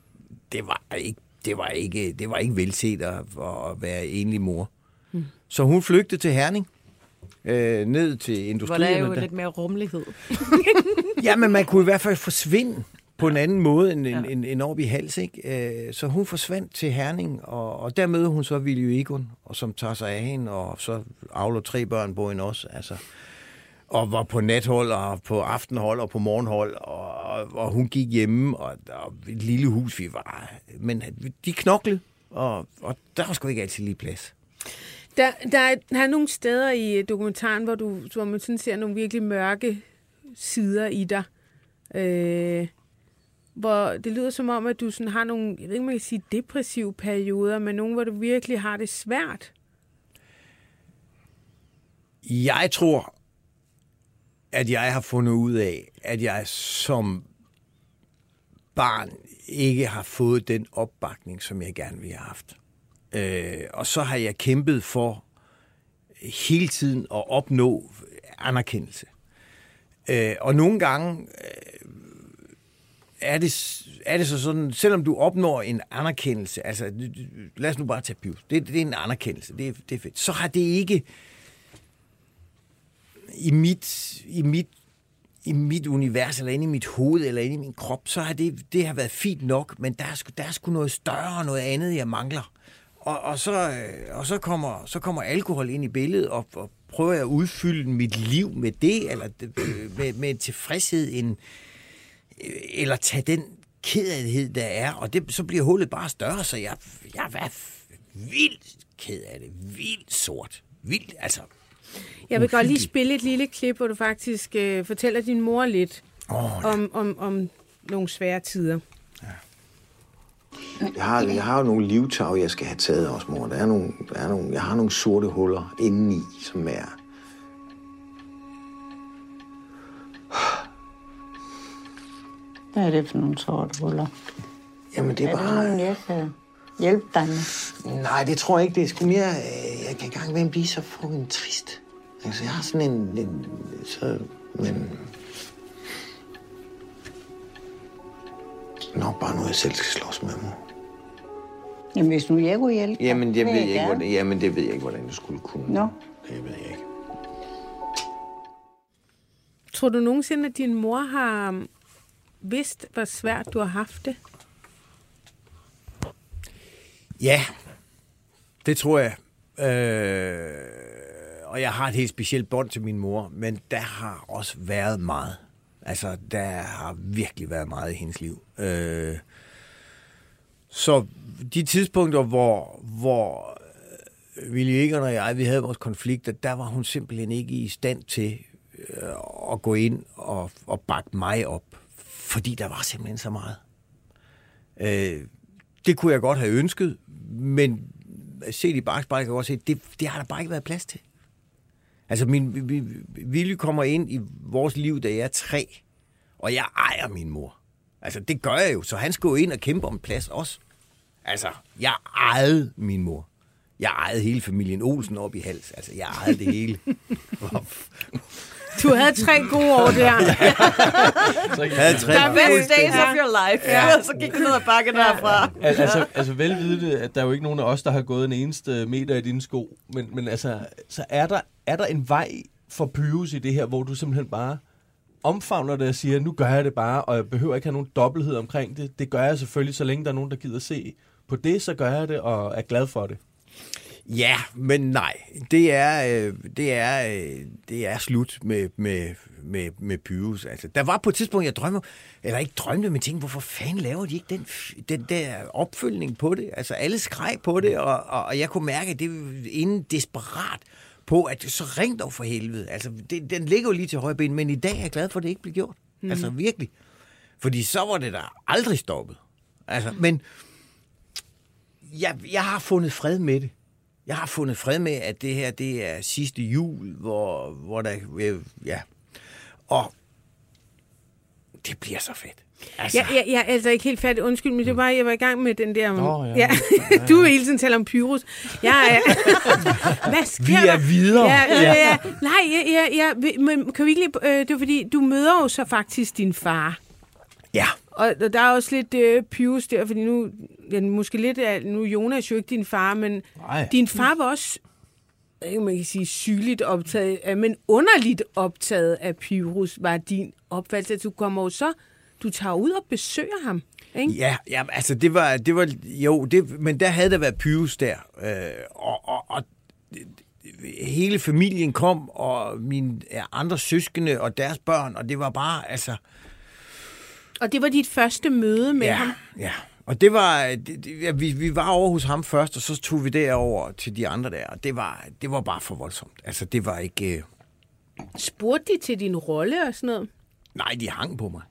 det var ikke, det var ikke, det var ikke velset at, at være enlig mor. Hmm. Så hun flygtede til Herning, øh, ned til Hvor der er jo der. lidt mere rummelighed. Ja, men man kunne i hvert fald forsvinde på en anden måde end, Ja. ja. end, end oppe i Hals, ikke? Øh, Så hun forsvandt til Herning, og, og der møder hun så Viljo Egon, og som tager sig af hende, og så avler tre børn på hende også, altså. Og var på nathold, og på aftenhold, og på morgenhold, og, og, og hun gik hjemme, og, og et lille hus, vi var. Men de knoklede, og, og der var sgu ikke altid lige plads. Der, der, er, der er nogle steder i dokumentaren, hvor, du, hvor man sådan ser nogle virkelig mørke sider i dig. Øh, hvor det lyder som om, at du sådan har nogle, jeg ved ikke, man kan sige depressive perioder, men nogle, hvor du virkelig har det svært. Jeg tror, at jeg har fundet ud af, at jeg som barn ikke har fået den opbakning, som jeg gerne ville have haft. Øh, og så har jeg kæmpet for hele tiden at opnå anerkendelse. Øh, og nogle gange, øh, er det, er det så sådan, selvom du opnår en anerkendelse, altså lad os nu bare tage Pius, det, det er en anerkendelse, det er, det er fedt, så har det ikke i mit, i mit i mit univers, eller inde i mit hoved, eller inde i min krop, så har det, det har været fint nok, men der er, sgu- der er sgu noget større og noget andet, jeg mangler. Og, og, så, øh, og så, kommer, så kommer alkohol ind i billedet, og, og prøver jeg at udfylde mit liv med det, eller øh, med, med en tilfredshed, en, øh, eller tage den kedelighed, der er, og det, så bliver hullet bare større, så jeg, jeg er vildt ked af det. Vildt sort. Vildt, altså. Jeg vil godt lige spille et lille klip, hvor du faktisk øh, fortæller din mor lidt Åh, om, om, om nogle svære tider. Jeg har, jeg har jo nogle livtag, jeg skal have taget også, mor. Der er nogle, der er nogle, jeg har nogle sorte huller indeni, som er... Hvad er det for nogle sorte huller? Jamen, det er Er det bare... nogen, jeg kan hjælpe dig med? Nej, det tror jeg ikke. Det er sgu mere... øh, Jeg kan engang med blive så fucking trist. Altså, jeg har sådan en... en så, men... Nok bare noget, jeg selv skal slås med, mor. Jamen, hvis nu jeg kunne hjælpe dig, Jamen, jeg vil ved ikke, gerne. hvordan, jamen, det ved jeg ikke, hvordan du skulle kunne. Nå. Det ved jeg ikke. Tror du nogensinde, at din mor har um, vidst, hvor svært du har haft det? Ja, det tror jeg. Øh, og jeg har et helt specielt bånd til min mor, men der har også været meget. Altså, der har virkelig været meget i hendes liv. Øh, så de tidspunkter, hvor, hvor øh, Willy Egon og jeg, vi havde vores konflikter, der var hun simpelthen ikke i stand til øh, at gå ind og, og bakke mig op, fordi der var simpelthen så meget. Øh, det kunne jeg godt have ønsket, men øh, set i bagspejlet kan jeg godt se, det, det har der bare ikke været plads til. Altså, min vi- vi- Willy kommer ind i vores liv, da jeg er tre, og jeg ejer min mor. Altså, det gør jeg jo, så han skal jo ind og kæmpe om plads også. Altså, jeg ejede min mor. Jeg ejede hele familien Olsen op i hals. Altså, jeg ejede det hele. [LAUGHS] Du havde tre gode år der. [LAUGHS] Jeg havde tre The best fuldstændig- days of your life. Ja. [LAUGHS] så gik du ned ad bakken derfra. Al- altså, altså velvidende, at der er jo ikke nogen af os, der har gået en eneste meter i dine sko. Men, men altså, så er der, er der en vej for Pyrus i det her, hvor du simpelthen bare omfavner det og siger, nu gør jeg det bare, og jeg behøver ikke have nogen dobbelthed omkring det. Det gør jeg selvfølgelig, så længe der er nogen, der gider se på det, så gør jeg det og er glad for det. Ja, men nej. Det er, øh, det er, øh, det er slut med, med, med, med Pyrus. Altså, der var på et tidspunkt, jeg drømte, eller ikke drømte, men tænkte, hvorfor fanden laver de ikke den, den der opfølgning på det? Altså, alle skreg på det, og, og, jeg kunne mærke, at det inden desperat på, at så ring dog for helvede. Altså, det, den ligger jo lige til højre ben, men i dag er jeg glad for, at det ikke blev gjort. Mm. Altså, virkelig. Fordi så var det der aldrig stoppet. Altså, men jeg, jeg har fundet fred med det. Jeg har fundet fred med, at det her det er sidste jul, hvor, hvor der... øh, Ja. Og det bliver så fedt. Altså, Jeg, jeg, jeg er altså ikke helt færdig. Undskyld, men det var, jeg var i gang med den der... Nå, ja. ja. [LAUGHS] Du vil hele tiden tale om Pyrus. Jeg [LAUGHS] er... Hvad sker Vi er der? videre. Ja, ja, ja. Nej, ja, ja, ja. Men kan vi ikke lige... Øh, det er fordi, du møder jo så faktisk din far. ja. Og og der er også lidt øh, Pyrus der, fordi nu... Ja, måske lidt af... Nu Jonas jo ikke din far, men Nej. din far var også... Ikke, man kan sige sygeligt optaget, af, men underligt optaget af Pyrus, var din opfattelse. at Du kommer jo så... Du tager ud og besøger ham, ikke? Ja, ja, altså det var, det var, jo, det, men der havde der været Pyrus der, øh, og, og, og hele familien kom, og mine andre søskende og deres børn, og det var bare, altså, Og det var dit første møde med ja, ham? ja. Og det var, det, det, ja, vi, vi var over hos ham først, og så tog vi derover til de andre der, og det var, det var bare for voldsomt. Altså, det var ikke, øh, Spurgte de til din rolle og sådan noget? nej, de hang på mig.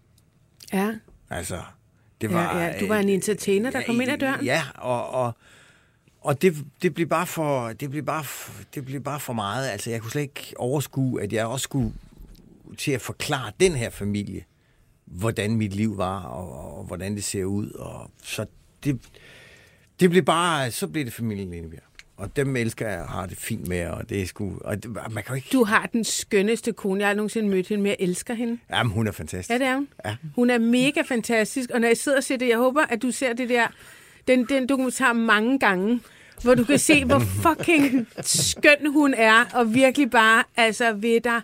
Ja. Altså, det var... ja, ja. Du var en entertainer, der kom ind ad døren? Ja, og, og, og det, det, blev bare for, det, blev bare, f- det blev bare for meget. Altså, jeg kunne slet ikke overskue, at jeg også skulle til at forklare den her familie, hvordan mit liv var, og, og hvordan det ser ud. Og så det, det blev bare, så blev det familien Lindebjerg. Og dem elsker jeg og har det fint med, og det er sgu... Og det, man kan jo ikke... Du har den skønneste kone. Jeg har nogensinde mødt hende, men jeg elsker hende. Jamen, hun er fantastisk. Ja, det er hun. Ja. Hun er mega fantastisk, og når jeg sidder og ser det, jeg håber, at du ser det der, den, den dokumentar mange gange, hvor du kan se, hvor [LAUGHS] fucking skøn hun er, og virkelig bare altså ved dig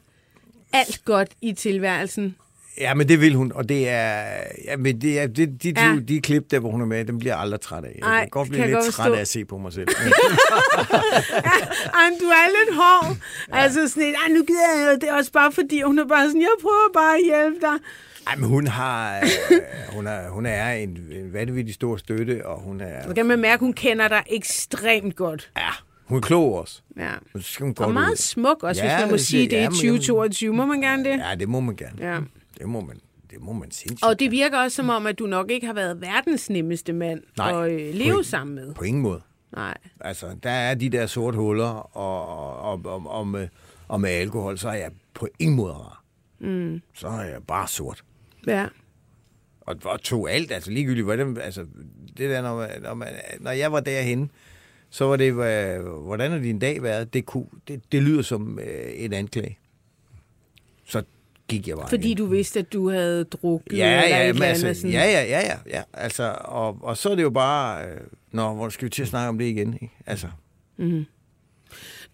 alt godt i tilværelsen. Ja, men det vil hun, og det er... Ja, men det er det, de, de, Ja. ja. de klip der, hvor hun er med, dem bliver jeg aldrig træt af. Jeg Ej, kan godt det blive kan lidt godt træt af at se på mig selv. [LAUGHS] Men du er lidt hård. Ja. Altså sådan et, nu gider jeg. Det er også bare fordi, hun er bare sådan, jeg prøver bare at hjælpe dig. Ej, men hun har... Øh, hun, er, hun er en, en vanvittig stor støtte, og hun er... Så kan man mærke, at hun kender dig ekstremt godt. Ja, hun er klog også. Ja. Så skal hun godt Og meget ud. smuk også, Ja, hvis man må det- sige det i ja, men- 2022. Må man gerne det? Ja, det må man gerne. Ja. Det må man, det må man sindssygt. Og det virker også som om, at du nok ikke har været verdens nemmeste mand Nej. at øh, leve På- sammen med. På ingen måde. Nej. Altså, der er de der sorte huller, og, og, og, og, med, og med alkohol, så er jeg på ingen måde rar. Mm. Så er jeg bare sort. Ja. Og, og tog alt, altså ligegyldigt, hvordan, altså, det der, når, man, når, man, når jeg var derhen, så var det, hvordan har din dag været? Det, kunne, det, det lyder som øh, en anklage. Gik jeg bare Fordi ind. du vidste, at du havde drukket Ja, eller et ja, eller men andet altså, ja, ja, ja, ja, ja. Altså, og, og så er det jo bare, øh, nå, hvor skal vi til at snakke om det igen? Ikke? Altså, Mm.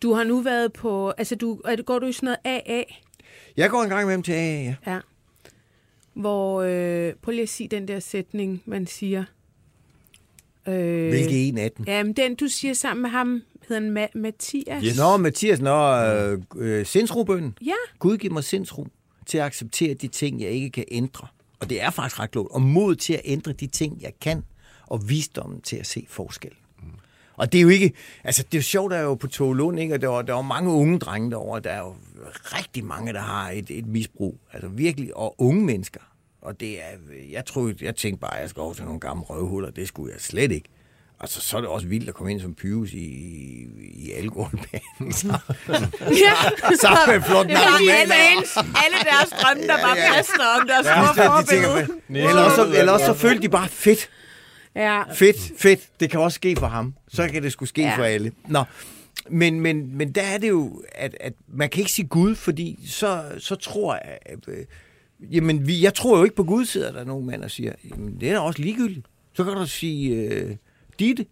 Du har nu været på... Altså, du, går du i sådan noget AA? jeg går en gang imellem til AA, ja. Ja. Hvor... Øh, prøv lige at sige den der sætning, man siger. Øh, Hvilke en af dem? Jamen, den du siger sammen med ham, hedder han Ma- Mathias? Yes. Nå, Mathias, nå, øh, øh, sindsrobønnen. Ja. Gud giver mig sindsro til at acceptere de ting, jeg ikke kan ændre. Og det er faktisk ret klogt. Og mod til at ændre de ting, jeg kan. Og visdommen til at se forskel. Og det er jo ikke... Altså, det er jo sjovt, der er jo på Tålund, ikke? Og der var, der var mange unge drenge derovre. Der er jo rigtig mange, der har et, et misbrug. Altså virkelig. Og unge mennesker. Og det er... Jeg troede, jeg tænkte bare, at jeg skal over til nogle gamle røvhuller. Det skulle jeg slet ikke. Altså, så er det også vildt at komme ind som Pyrus i, i, i alkoholbanen. [LAUGHS] Så, Ja. Sammen med flot Det var alle, deres drømme, der bare kaster om deres store de tænker, forbillede. eller, også, eller også så følte de bare fedt. Ja. Fedt, fedt. Det kan også ske for ham. Så kan det skulle ske Ja. ja. for alle. Nå. Men, men, men der er det jo, at, at man kan ikke sige Gud, fordi så, så tror jeg... At, øh, jamen, vi, jeg tror jo ikke på Gud, sidder der nogle mænd og siger. Jamen, det er da også ligegyldigt. Så kan du sige, øh, Ditte,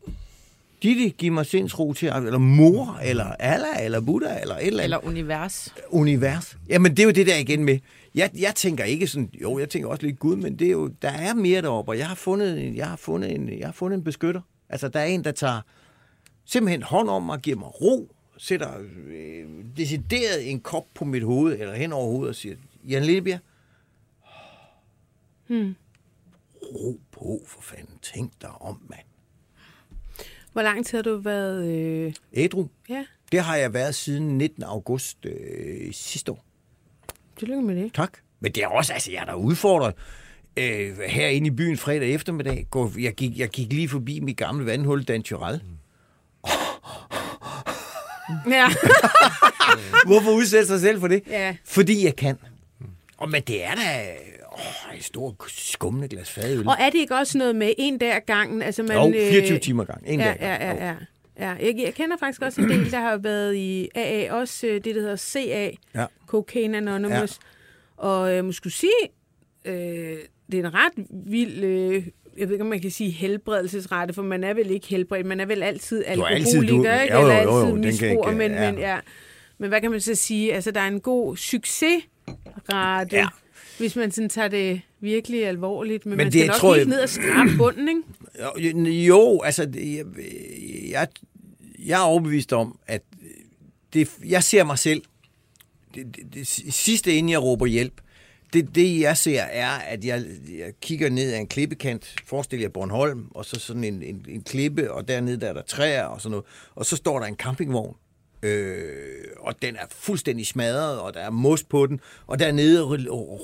Ditte, giv mig sindsro til, eller mor, eller Allah, eller Buddha, eller et eller andet Eller univers. univers. Jamen, det er jo det der igen med. Jeg, jeg tænker ikke sådan, jo, jeg tænker også lidt Gud, men det er jo, der er mere deroppe, og jeg har fundet, en- jeg har fundet, en, jeg har fundet en beskytter. Altså, der er en, der tager simpelthen hånd om mig, giver mig ro, sætter øh, decideret en kop på mit hoved, eller hen over hovedet, og siger, Jan Lillebjerg, Hmm. ro på, for fanden, tænk dig om, mand. Hvor lang tid har du været... Øh... Ædru, Ja, det har jeg været siden 19. august øh, sidste år. tillykke med det. Tak. Men det er også, altså, jeg er da udfordret. Øh, herinde i byen fredag eftermiddag, går, jeg, gik, jeg gik lige forbi mit gamle vandhul, Dan Tyrell. Ja. [LAUGHS] Hvorfor udsætte sig selv for det? ja. Fordi jeg kan. Og men det er da åh, et stort skummende glas fadøl. Og er det ikke også noget med en dag ad gangen? Altså man, Jo, 24 timer gang. En ja, dag. ja, ja, ja. ja. Jeg, jeg kender faktisk også en del, der har været i AA, også øh, det, der hedder CA, Ja. Cocaine Anonymous. Ja. Og jeg må skulle sige, øh, det er en ret vild, øh, jeg ved ikke, om man kan sige helbredelsesrette, for man er vel ikke helbredt, man er vel altid er alkoholiker, du- ikke? jo, jo, Eller jo, altid misbruger, men, ja. men, ja. men hvad kan man så sige? Altså, der er en god succesrate, Ja. Hvis man sådan tager det virkelig alvorligt, men, Men man det skal nok tror jeg- ned og skrabe bunden, ikke? Jo, jo altså, jeg, jeg, jeg er overbevist om, at det, jeg ser mig selv, det, det, det sidste inden jeg råber hjælp, det, det jeg ser er, at jeg, jeg kigger ned ad en klippekant, forestil jer Bornholm, og så sådan en, en, en klippe, og dernede der er der træer og sådan noget, og så står der en campingvogn, øh, og den er fuldstændig smadret, og der er mos på den, og dernede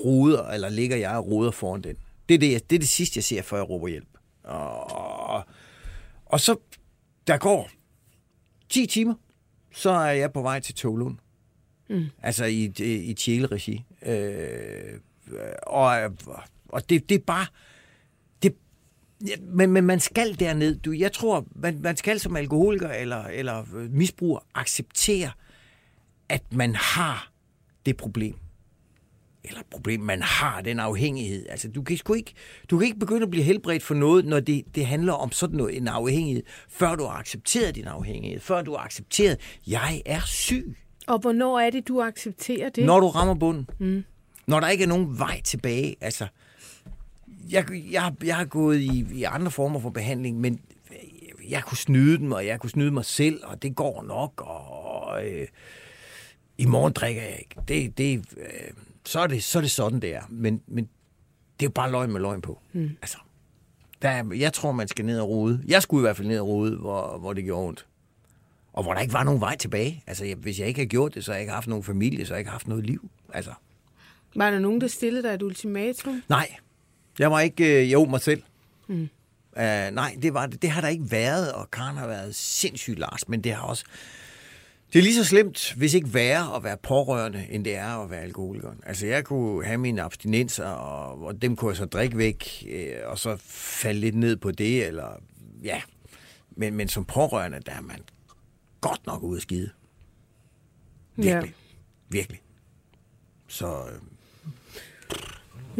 ruder, eller ligger jeg og ruder foran den. Det er det, jeg- det, er det sidste, jeg ser, før jeg råber hjælp. Og, og så, der går 10 timer, så er jeg på vej til Tolund. Mm. Altså i, i, i Tjæle-regi. Øh, og og det, det er bare... Ja, men, men man skal derned. Du, jeg tror, man, man skal som alkoholiker eller, eller øh, misbruger acceptere, at man har det problem. Eller et problem, man har den afhængighed. Altså, du kan, sgu ikke, du kan ikke begynde at blive helbredt for noget, når det, det handler om sådan noget, en afhængighed, før du har accepteret din afhængighed. Før du har accepteret, jeg er syg. Og hvornår er det, du accepterer det? Når du rammer bunden. Mm. Når der ikke er nogen vej tilbage. Altså, jeg, jeg, jeg har gået i, i andre former for behandling, men jeg kunne snyde dem, og jeg kunne snyde mig selv, og det går nok, og øh, i morgen drikker jeg ikke. Det, det, øh, så, er det, så er det sådan, det er. Men, men det er jo bare løgn med løgn på. Mm. Altså, der, er- jeg tror, man skal ned og rode. Jeg skulle i hvert fald ned og rode, hvor, hvor det gjorde ondt. Og hvor der ikke var nogen vej tilbage. Altså, jeg, hvis jeg ikke havde gjort det, så havde jeg ikke haft nogen familie, så havde jeg ikke haft noget liv. Altså, Var der nogen, der stillede dig et ultimatum? nej. Jeg var ikke, øh, jo, mig selv. Mm. Uh, nej, det, var, det, det har der ikke været, og Karen har været sindssygt Lars, men det har også... Det er lige så slemt, hvis ikke værre at være pårørende, end det er at være alkoholiker. Altså, jeg kunne have mine abstinenser, og, og dem kunne jeg så drikke væk, øh, og så falde lidt ned på det, eller ja. Men, men som pårørende, der er man godt nok ude at skide. Virkelig. Ja. Virkelig. Så øh,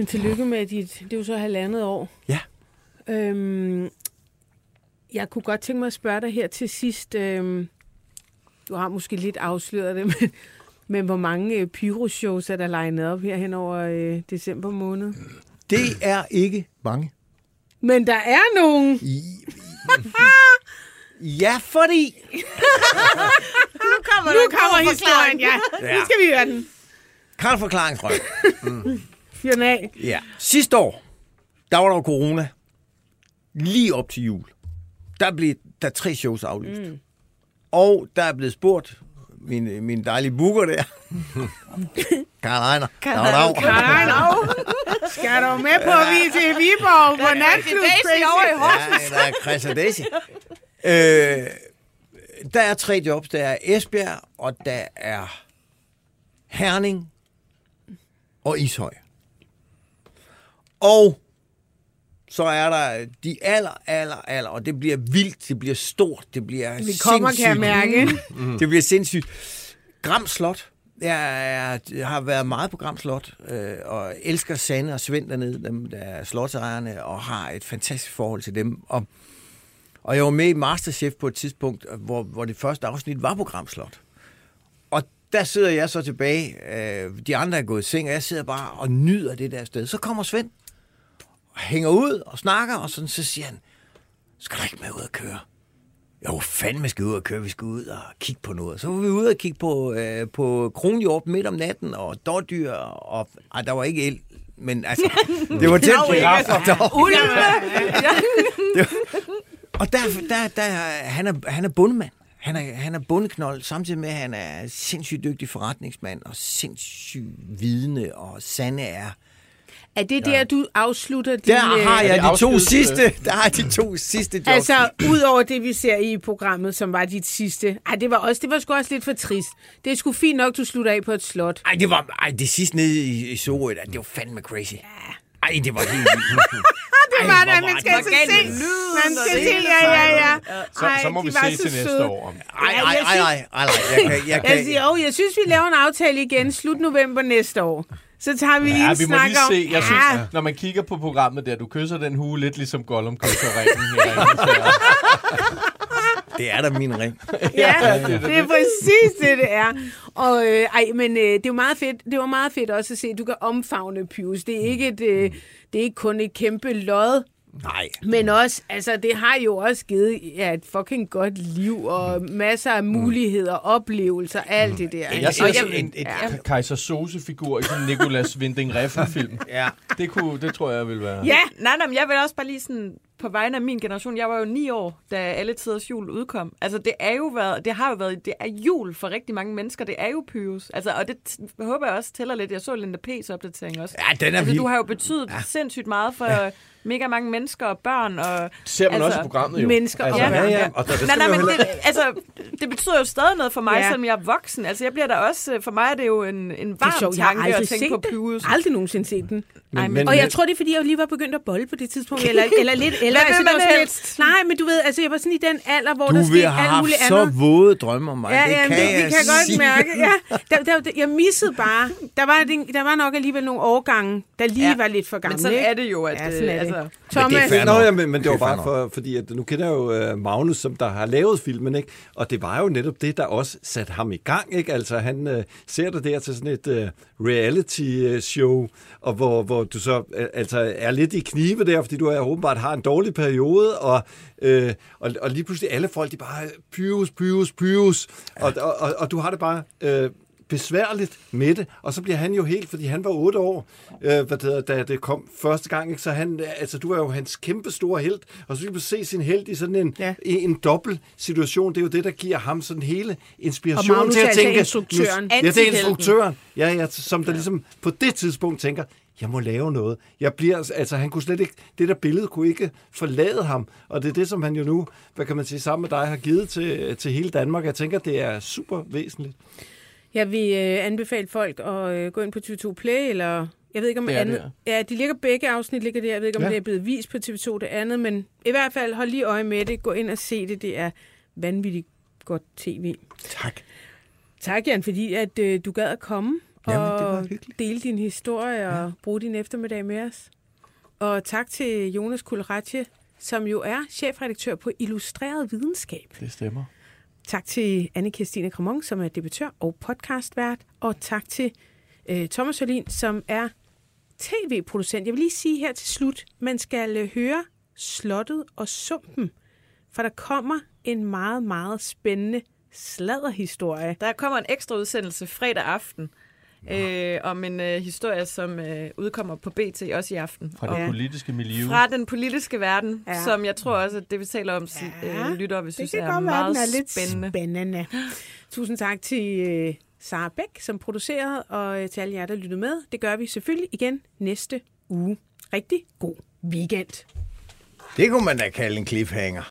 Men tillykke med dit, det er jo så halvandet år. ja. Øhm, jeg kunne godt tænke mig at spørge dig her til sidst. Øhm, du har måske lidt afsløret det, [LAUGHS] men, men hvor mange øh, pyroshows er der legnet op her hen over øh, december måned? Det er ikke mange. Men der er nogen. Ja, fordi... [LAUGHS] Nu kommer, nu kommer historien, ja. Ja. Nu skal vi høre den. Karl forklaringsfrø. Fyr den af. Ja. Sidste år, der var der jo corona. Lige op til jul. Der blev der er tre shows aflyst. Mm. Og der er blevet spurgt, min, min dejlige booker der. [LAUGHS] Karl Ejner. Nej, no. Skal du med på, at vi er til Viborg på natklub? Daisy over i Horsens. Ja, der er Chris og Daisy. Øh, der er tre jobs. Der er Esbjerg, og der er Herning og Ishøj. Og så er der de aller, aller, aller, og det bliver vildt, det bliver stort, det bliver Vi kommer, kan jeg mærke. det bliver sindssygt. Gram Slot. Jeg, jeg har været meget på Gram Slot, øh, og elsker Sanne og Svend dernede, dem der er slotsejerne, og har et fantastisk forhold til dem. Og, og jeg var med i Masterchef på et tidspunkt, hvor, hvor det første afsnit var på Gram Slot. Og der sidder jeg så tilbage, øh, de andre er gået i seng, og jeg sidder bare og nyder det der sted. Så kommer Svend, hænger ud og snakker, og sådan, så siger han, skal du ikke med ud og køre? Jo, fandme skal vi ud og køre, vi skal ud og kigge på noget. Så var vi ude og kigge på, øh, på kronhjort midt om natten, og dårdyr, og ej, der var ikke el, men altså, [LAUGHS] det var tæt på. Var- Og der, der, der, han, er, han er bundemand. Han er, han er bundeknold, samtidig med, at han er sindssygt dygtig forretningsmand, og sindssygt vidende, og Sanne er... Er det der, du afslutter din... Der har øh, jeg det de to sidste, [LAUGHS] der har jeg de to sidste jobs. Altså, udover det, vi ser i programmet, som var dit sidste. Ej, det var, også, det var sgu også lidt for trist. Det er sgu fint nok, du slutter af på et slot. Ej, det var ej, det sidste nede i, i Sorø, der, det var fandme crazy. Ej, det var helt vildt. [LAUGHS] Det var det, man skal altså se. Man skal se, ja, ja, ja. Så, så må vi se til næste år. Ej, ej, ej, ej, ej, ej, jeg kan, jeg Jeg kan, siger, oh, jeg synes, vi laver en aftale igen slut november næste år. Så tager vi lige Ja, en vi må snak lige om... se. Jeg synes, ja, når man kigger på programmet der, du kysser den hue lidt ligesom Gollum kysser ringen herinde. [LAUGHS] det er da min ring. [LAUGHS] ja, det er præcis det, det er. Og øh, ej, men øh, det er jo meget fedt. Det var meget fedt også at se, at du kan omfavne Pius. Det er ikke, et, øh, det er ikke kun et kæmpe lod, Nej. men også, altså, det har jo også givet ja, et fucking godt liv og masser af muligheder, oplevelser, alt det der. Jeg ser sådan en, et ja. kejser Sose-figur i sådan en Nicolas Winding Refn-film. Ja. Det, kunne, det tror jeg vil være... Ja, Nej, nej, men jeg vil også bare lige sådan, på vegne af min generation, jeg var jo ni år, da Alle Tiders Jul udkom. Altså, det er jo været, det har jo været, det er jul for rigtig mange mennesker, det er jo Pyrus. Altså, og det t- håber jeg også tæller lidt. Jeg så Linda P's opdatering også. Ja, den er altså, vild. du har jo betydet ja. sindssygt meget for ja. mega mange mennesker og børn. Og, ser man altså, også i programmet jo. mennesker altså, og Ja, børn. ja, ja. Og der- der nej, nej, men det, altså, det betyder jo stadig noget for mig, Ja. selvom jeg er voksen. Altså, jeg bliver da også, for mig er det jo en, en Det varm sjovt, jeg har tanke at aldrig tænke set på Pyrus. det. Aldrig nogensinde set den. Ej, men- Og jeg tror, det er, fordi jeg lige var begyndt at bolle på det tidspunkt, [LAUGHS] eller, eller lidt ældre. heller. Hvad vil man sådan helst? lidt- Nej, men du ved, altså jeg var sådan i den alder, hvor Du der vil skete have alt haft muligt så andet. våde drømme om mig. Ja, det ja, kan det, jeg det kan jeg godt sige. mærke. Ja, der, der, der, jeg missede bare. Der var, det- der var nok alligevel nogle årgange, der lige Ja, var lidt for gamle. Men sådan ikke? er det jo, at... Ja, sådan er øh, det. altså, Thomas, det er Nå, ja, men, men det var bare for, fordi, at nu kender jeg jo uh, Magnus, som der har lavet filmen, ikke? og det var jo netop det, der også satte ham i gang. Ikke? Altså, han uh, ser det der til sådan et uh, reality-show, og hvor, hvor du så altså, er lidt i knibe der, fordi du er åbenbart har en dårlig periode, og, øh, og, og lige pludselig alle folk, de bare, pyus, pyus, pyus, ja. og, og, og, og du har det bare... øh, besværligt med det, og så bliver han jo helt, fordi han var otte år, øh, hvad det da det kom første gang, ikke? så han, altså du er jo hans kæmpe store held, og så kan man se sin held i sådan en, Ja. ja. en, en dobbelt situation, det er jo det, der giver ham sådan hele Og inspiration Magnus til at tænke, instruktøren. Nu, ja, det er instruktøren, ja, ja, som der ligesom på det tidspunkt tænker, jeg må lave noget. Jeg bliver, altså han kunne slet ikke, det der billede kunne ikke forlade ham, og det er det, som han jo nu, hvad kan man sige, sammen med dig har givet til, til hele Danmark. Jeg tænker, det er super væsentligt. Jeg vil øh, anbefale folk at øh, gå ind på TV2 Play, eller jeg ved ikke om Det er andet. Ja, de ligger begge afsnit ligger der. Jeg ved ikke om ja. Det er blevet vist på TV2 det andet, men i hvert fald hold lige øje med det. Gå ind og se det. Det er vanvittigt godt tv. Tak. Tak, Jan, fordi at øh, du gad at komme Jamen, og dele din historie og ja. bruge din eftermiddag med os. Og tak til Jonas Kulratje, som jo er chefredaktør på Illustreret Videnskab. Det stemmer. Tak til anne Kirstine Kramon, som er debattør og podcastvært. Og tak til øh, Thomas Hørlin, som er tv-producent. Jeg vil lige sige her til slut, man skal øh, høre Slottet og Sumpen, for der kommer en meget, meget spændende sladderhistorie. Der kommer en ekstra udsendelse fredag aften øh, om en øh, historie, som øh, udkommer på BT også i aften. Fra Og det politiske miljø. fra den politiske verden, Ja. ja. som jeg tror også, at det vi taler om, Ja, ja, øh, lytter, vi Det synes kan er godt være, meget den er lidt spændende. spændende. Tusind tak til øh, Sara Bæk, som producerede, og øh, til alle jer, der lyttede med. Det gør vi selvfølgelig igen næste uge. Rigtig god weekend. Det kunne man da kalde en cliffhanger.